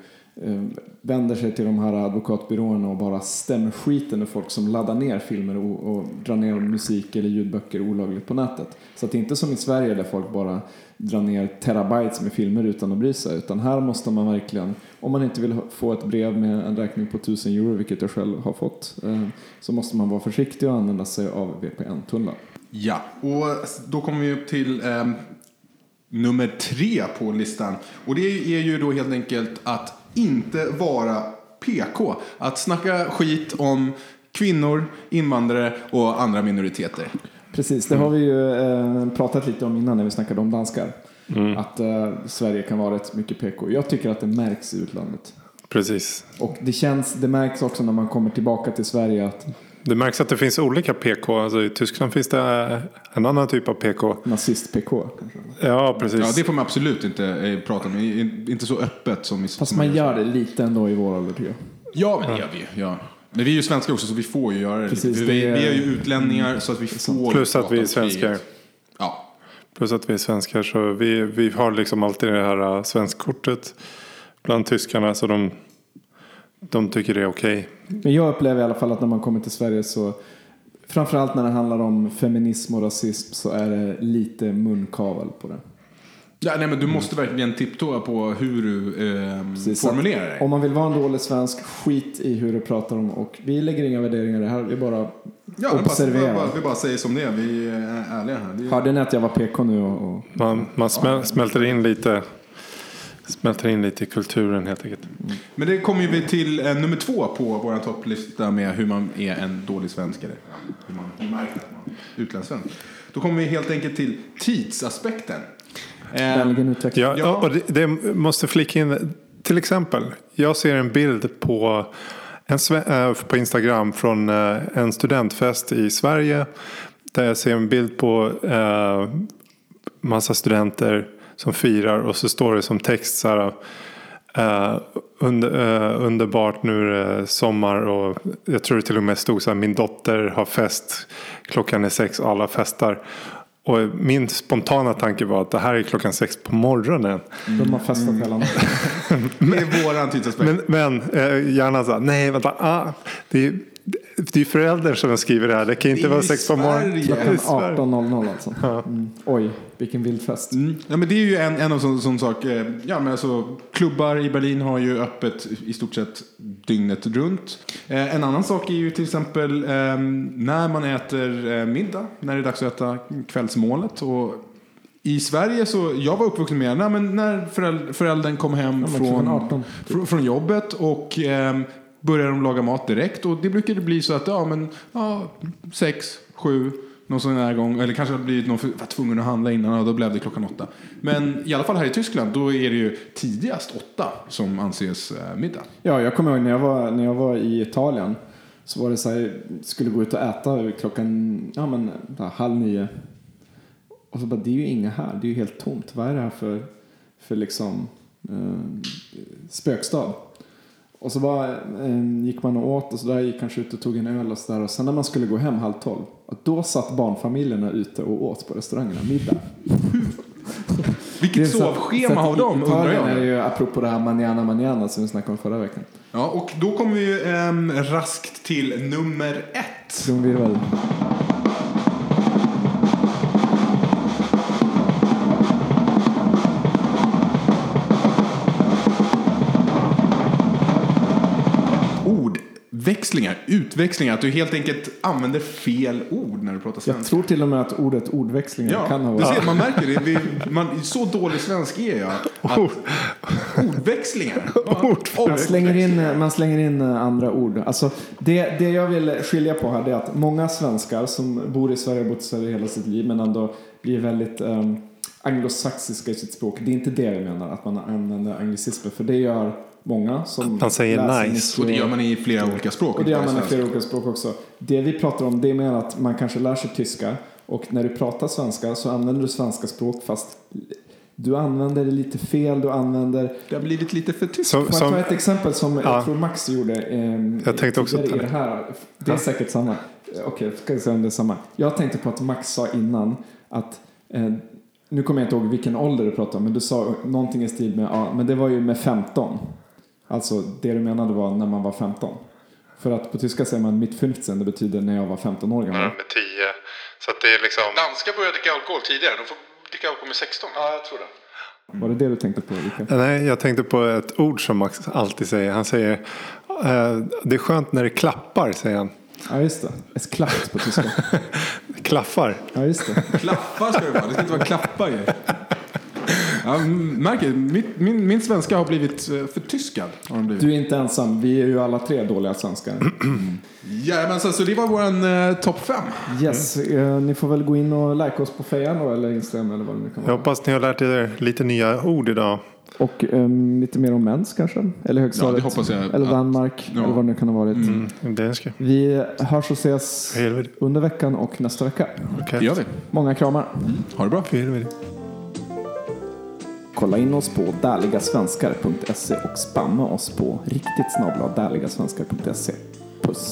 ehm, vänder sig till de här advokatbyråerna och bara stämmer skiten ur folk som laddar ner filmer och, och drar ner musik eller ljudböcker olagligt på nätet. Så att det är inte som i Sverige där folk bara drar ner terabytes med filmer utan att bry sig. Utan här måste man verkligen, om man inte vill få ett brev med en räkning på 1000 euro, vilket jag själv har fått, ehm, så måste man vara försiktig och använda sig av VPN-tunnlar. Ja, och då kommer vi upp till nummer tre på listan. Och det är ju då helt enkelt att inte vara PK. Att snacka skit om kvinnor, invandrare och andra minoriteter. Precis, det har vi ju eh, pratat lite om innan när vi snackade om danskar. Att eh, Sverige kan vara rätt mycket PK. Jag tycker att det märks i utlandet. Precis. Och det känns, det märks också när man kommer tillbaka till Sverige att Det märks att det finns olika PK. Alltså I Tyskland finns det en annan typ av PK. nazist-PK. kanske. Ja, precis. Ja, det får man absolut inte eh, prata om. Inte så öppet som i Fast man gör det lite ändå i vår ålder tycker jag. Ja, men det gör vi. Ja. Men vi är ju svenskar också så vi får ju göra det. Precis, vi, det är- vi är ju utlänningar så att vi får Plus att vi är svenskar. Ja. Plus att vi är svenskar så vi, vi har liksom alltid det här uh, svenskkortet bland tyskarna så de, de tycker det är okej. Men jag upplever i alla fall att när man kommer till Sverige så Framförallt när det handlar om feminism och rasism så är det lite munkavel på det. Ja, nej, men du måste verkligen tipptoa på hur du ehm, Precis, formulerar dig. Om man vill vara en dålig svensk, skit i hur du pratar om och vi lägger inga värderingar i det här, vi bara Ja, observerar. bara, vi bara säger som det är. Vi är ärliga här. Det är... Hörde ni att jag var PK nu och, och Man, man smäl, smälter in lite smälter in lite i kulturen helt enkelt. Men det kommer vi till eh, nummer två på vår topplista med hur man är en dålig svensk. Eller hur man märker att man är utlandssvensk. Då kommer vi helt enkelt till tidsaspekten. Eh, utveckla. Ja, Ja. och det, det måste flika in. Till exempel, jag ser en bild på, en, eh, på Instagram från eh, en studentfest i Sverige. Där jag ser en bild på eh, massa studenter som firar och så står det som text så här. Eh, under, eh, underbart nu är det sommar och jag tror det till och med stod så här min dotter har fest klockan är sex och alla festar. Och min spontana tanke var att det här är klockan sex på morgonen. De har festat hela natten. det är våran tidsaspekt. Men, men eh, gärna så här, nej vänta, ah, det är det är föräldern som skriver det här. Det kan inte Det vara sex på morgonen. Det är Klockan Sverige. 18.00 alltså. Mm. Oj, vilken vild fest. Mm. Ja, men det är ju en, en av sån, sån sak. eh, Ja, men alltså, klubbar i Berlin har ju öppet i stort sett dygnet runt. Eh, en annan sak är ju till exempel eh, när man äter eh, middag, när det är dags att äta kvällsmålet. Och i Sverige så, jag var uppvuxen med nej, men när föräld, föräldern kom hem klockan från, 18, från, från jobbet och eh, började de laga mat direkt. Och det brukade bli så att, ja men, ja, sex, sju, någon sån här gång. Eller kanske hade blivit någon för, var tvungen att handla innan och då blev det klockan åtta. Men i alla fall här i Tyskland, då är det ju tidigast åtta som anses eh, middag. Ja, jag kommer ihåg när jag var, när jag var i Italien. Så var det så här, skulle gå ut och äta klockan ja, men, där, halv nio. Och så bara, det är ju inga här. Det är ju helt tomt. Vad är det här för, för liksom eh, spökstad? Och så bara, eh, gick man och åt och så där gick kanske ut och tog en öl och så där. Och sen när man skulle gå hem halv tolv. Då satt barnfamiljerna ute och åt på restaurangerna middag. Vilket sovschema har de undrar Italien är jag. ju, apropå det här manana manana som vi snackade om förra veckan. Ja, och då kommer vi ju ehm, raskt till nummer ett. Trumvirvel. Ordväxlingar, utväxlingar. Att du helt enkelt använder fel ord när du pratar Jag svenska. tror till och med att ordet ordväxlingar Ja, kan ha varit... ser, man märker det. Vi, man, så dålig svensk är jag. Att, Ordväxlingar. Man slänger in, man slänger in eh, andra ord. Alltså, det, det jag vill skilja på här är att många svenskar som bor i Sverige och bott i Sverige hela sitt liv men ändå blir väldigt um, anglosaxiska i sitt språk. Det är inte det jag menar, att man använder anglicismer. För det gör många som Man säger nice. Och det gör man i flera olika språk. Och det gör man i flera olika språk också. Det vi pratar om det är mer att man kanske lär sig tyska och när du pratar svenska så använder du svenska språk fast du använder det lite fel, du använder... Det har blivit lite för tyst. Som, Får jag ta ett exempel som Ja. jag tror Max gjorde ehm, Jag tänkte också i det här. Det är säkert samma. Eh, Okej, ska vi se om det är samma. Jag tänkte på att Max sa innan att eh, nu kommer jag inte ihåg vilken ålder du pratade om, men du sa någonting i stil med, ja, men det var ju med 15. Alltså det du menade var när man var 15. För att på tyska säger man mitt 15, det betyder när jag var 15 år gammal. med 10. Så att det är liksom... Danskar började dricka alkohol tidigare. De får dricka alkohol med 16. Ja, jag tror det. Var det det du tänkte på, Rickard? Nej, jag tänkte på ett ord som Max alltid säger. Han säger eh, det är skönt när det klappar, säger han. Ja, just det. Es klappt på tyska. Klaffar. Ja, just det. Klappar ska det vara. Det ska inte vara klappar ju. Ja, märker, mitt, min, min svenska har blivit eh, förtyskad. Har blivit. Du är inte ensam. Vi är ju alla tre dåliga svenskar. Jajamensan, så det var våran eh, topp fem. Yes, eh, ni får väl gå in och like oss på Fejan då, eller Instagram eller vad det nu kan Jag vara. hoppas ni har lärt er lite nya ord idag. Och ehm, lite mer om mens kanske? Eller högstadiet? Ja, jag Eller Danmark, Ja. eller vad det nu kan ha varit. Mm, det ska Vi hörs och ses under veckan och nästa vecka. Okej. Det gör vi. Många kramar. Ha det bra. Helvete. Kolla in oss på därligasvenskar.se och spamma oss på riktigt snabla därligasvenskar.se. Puss!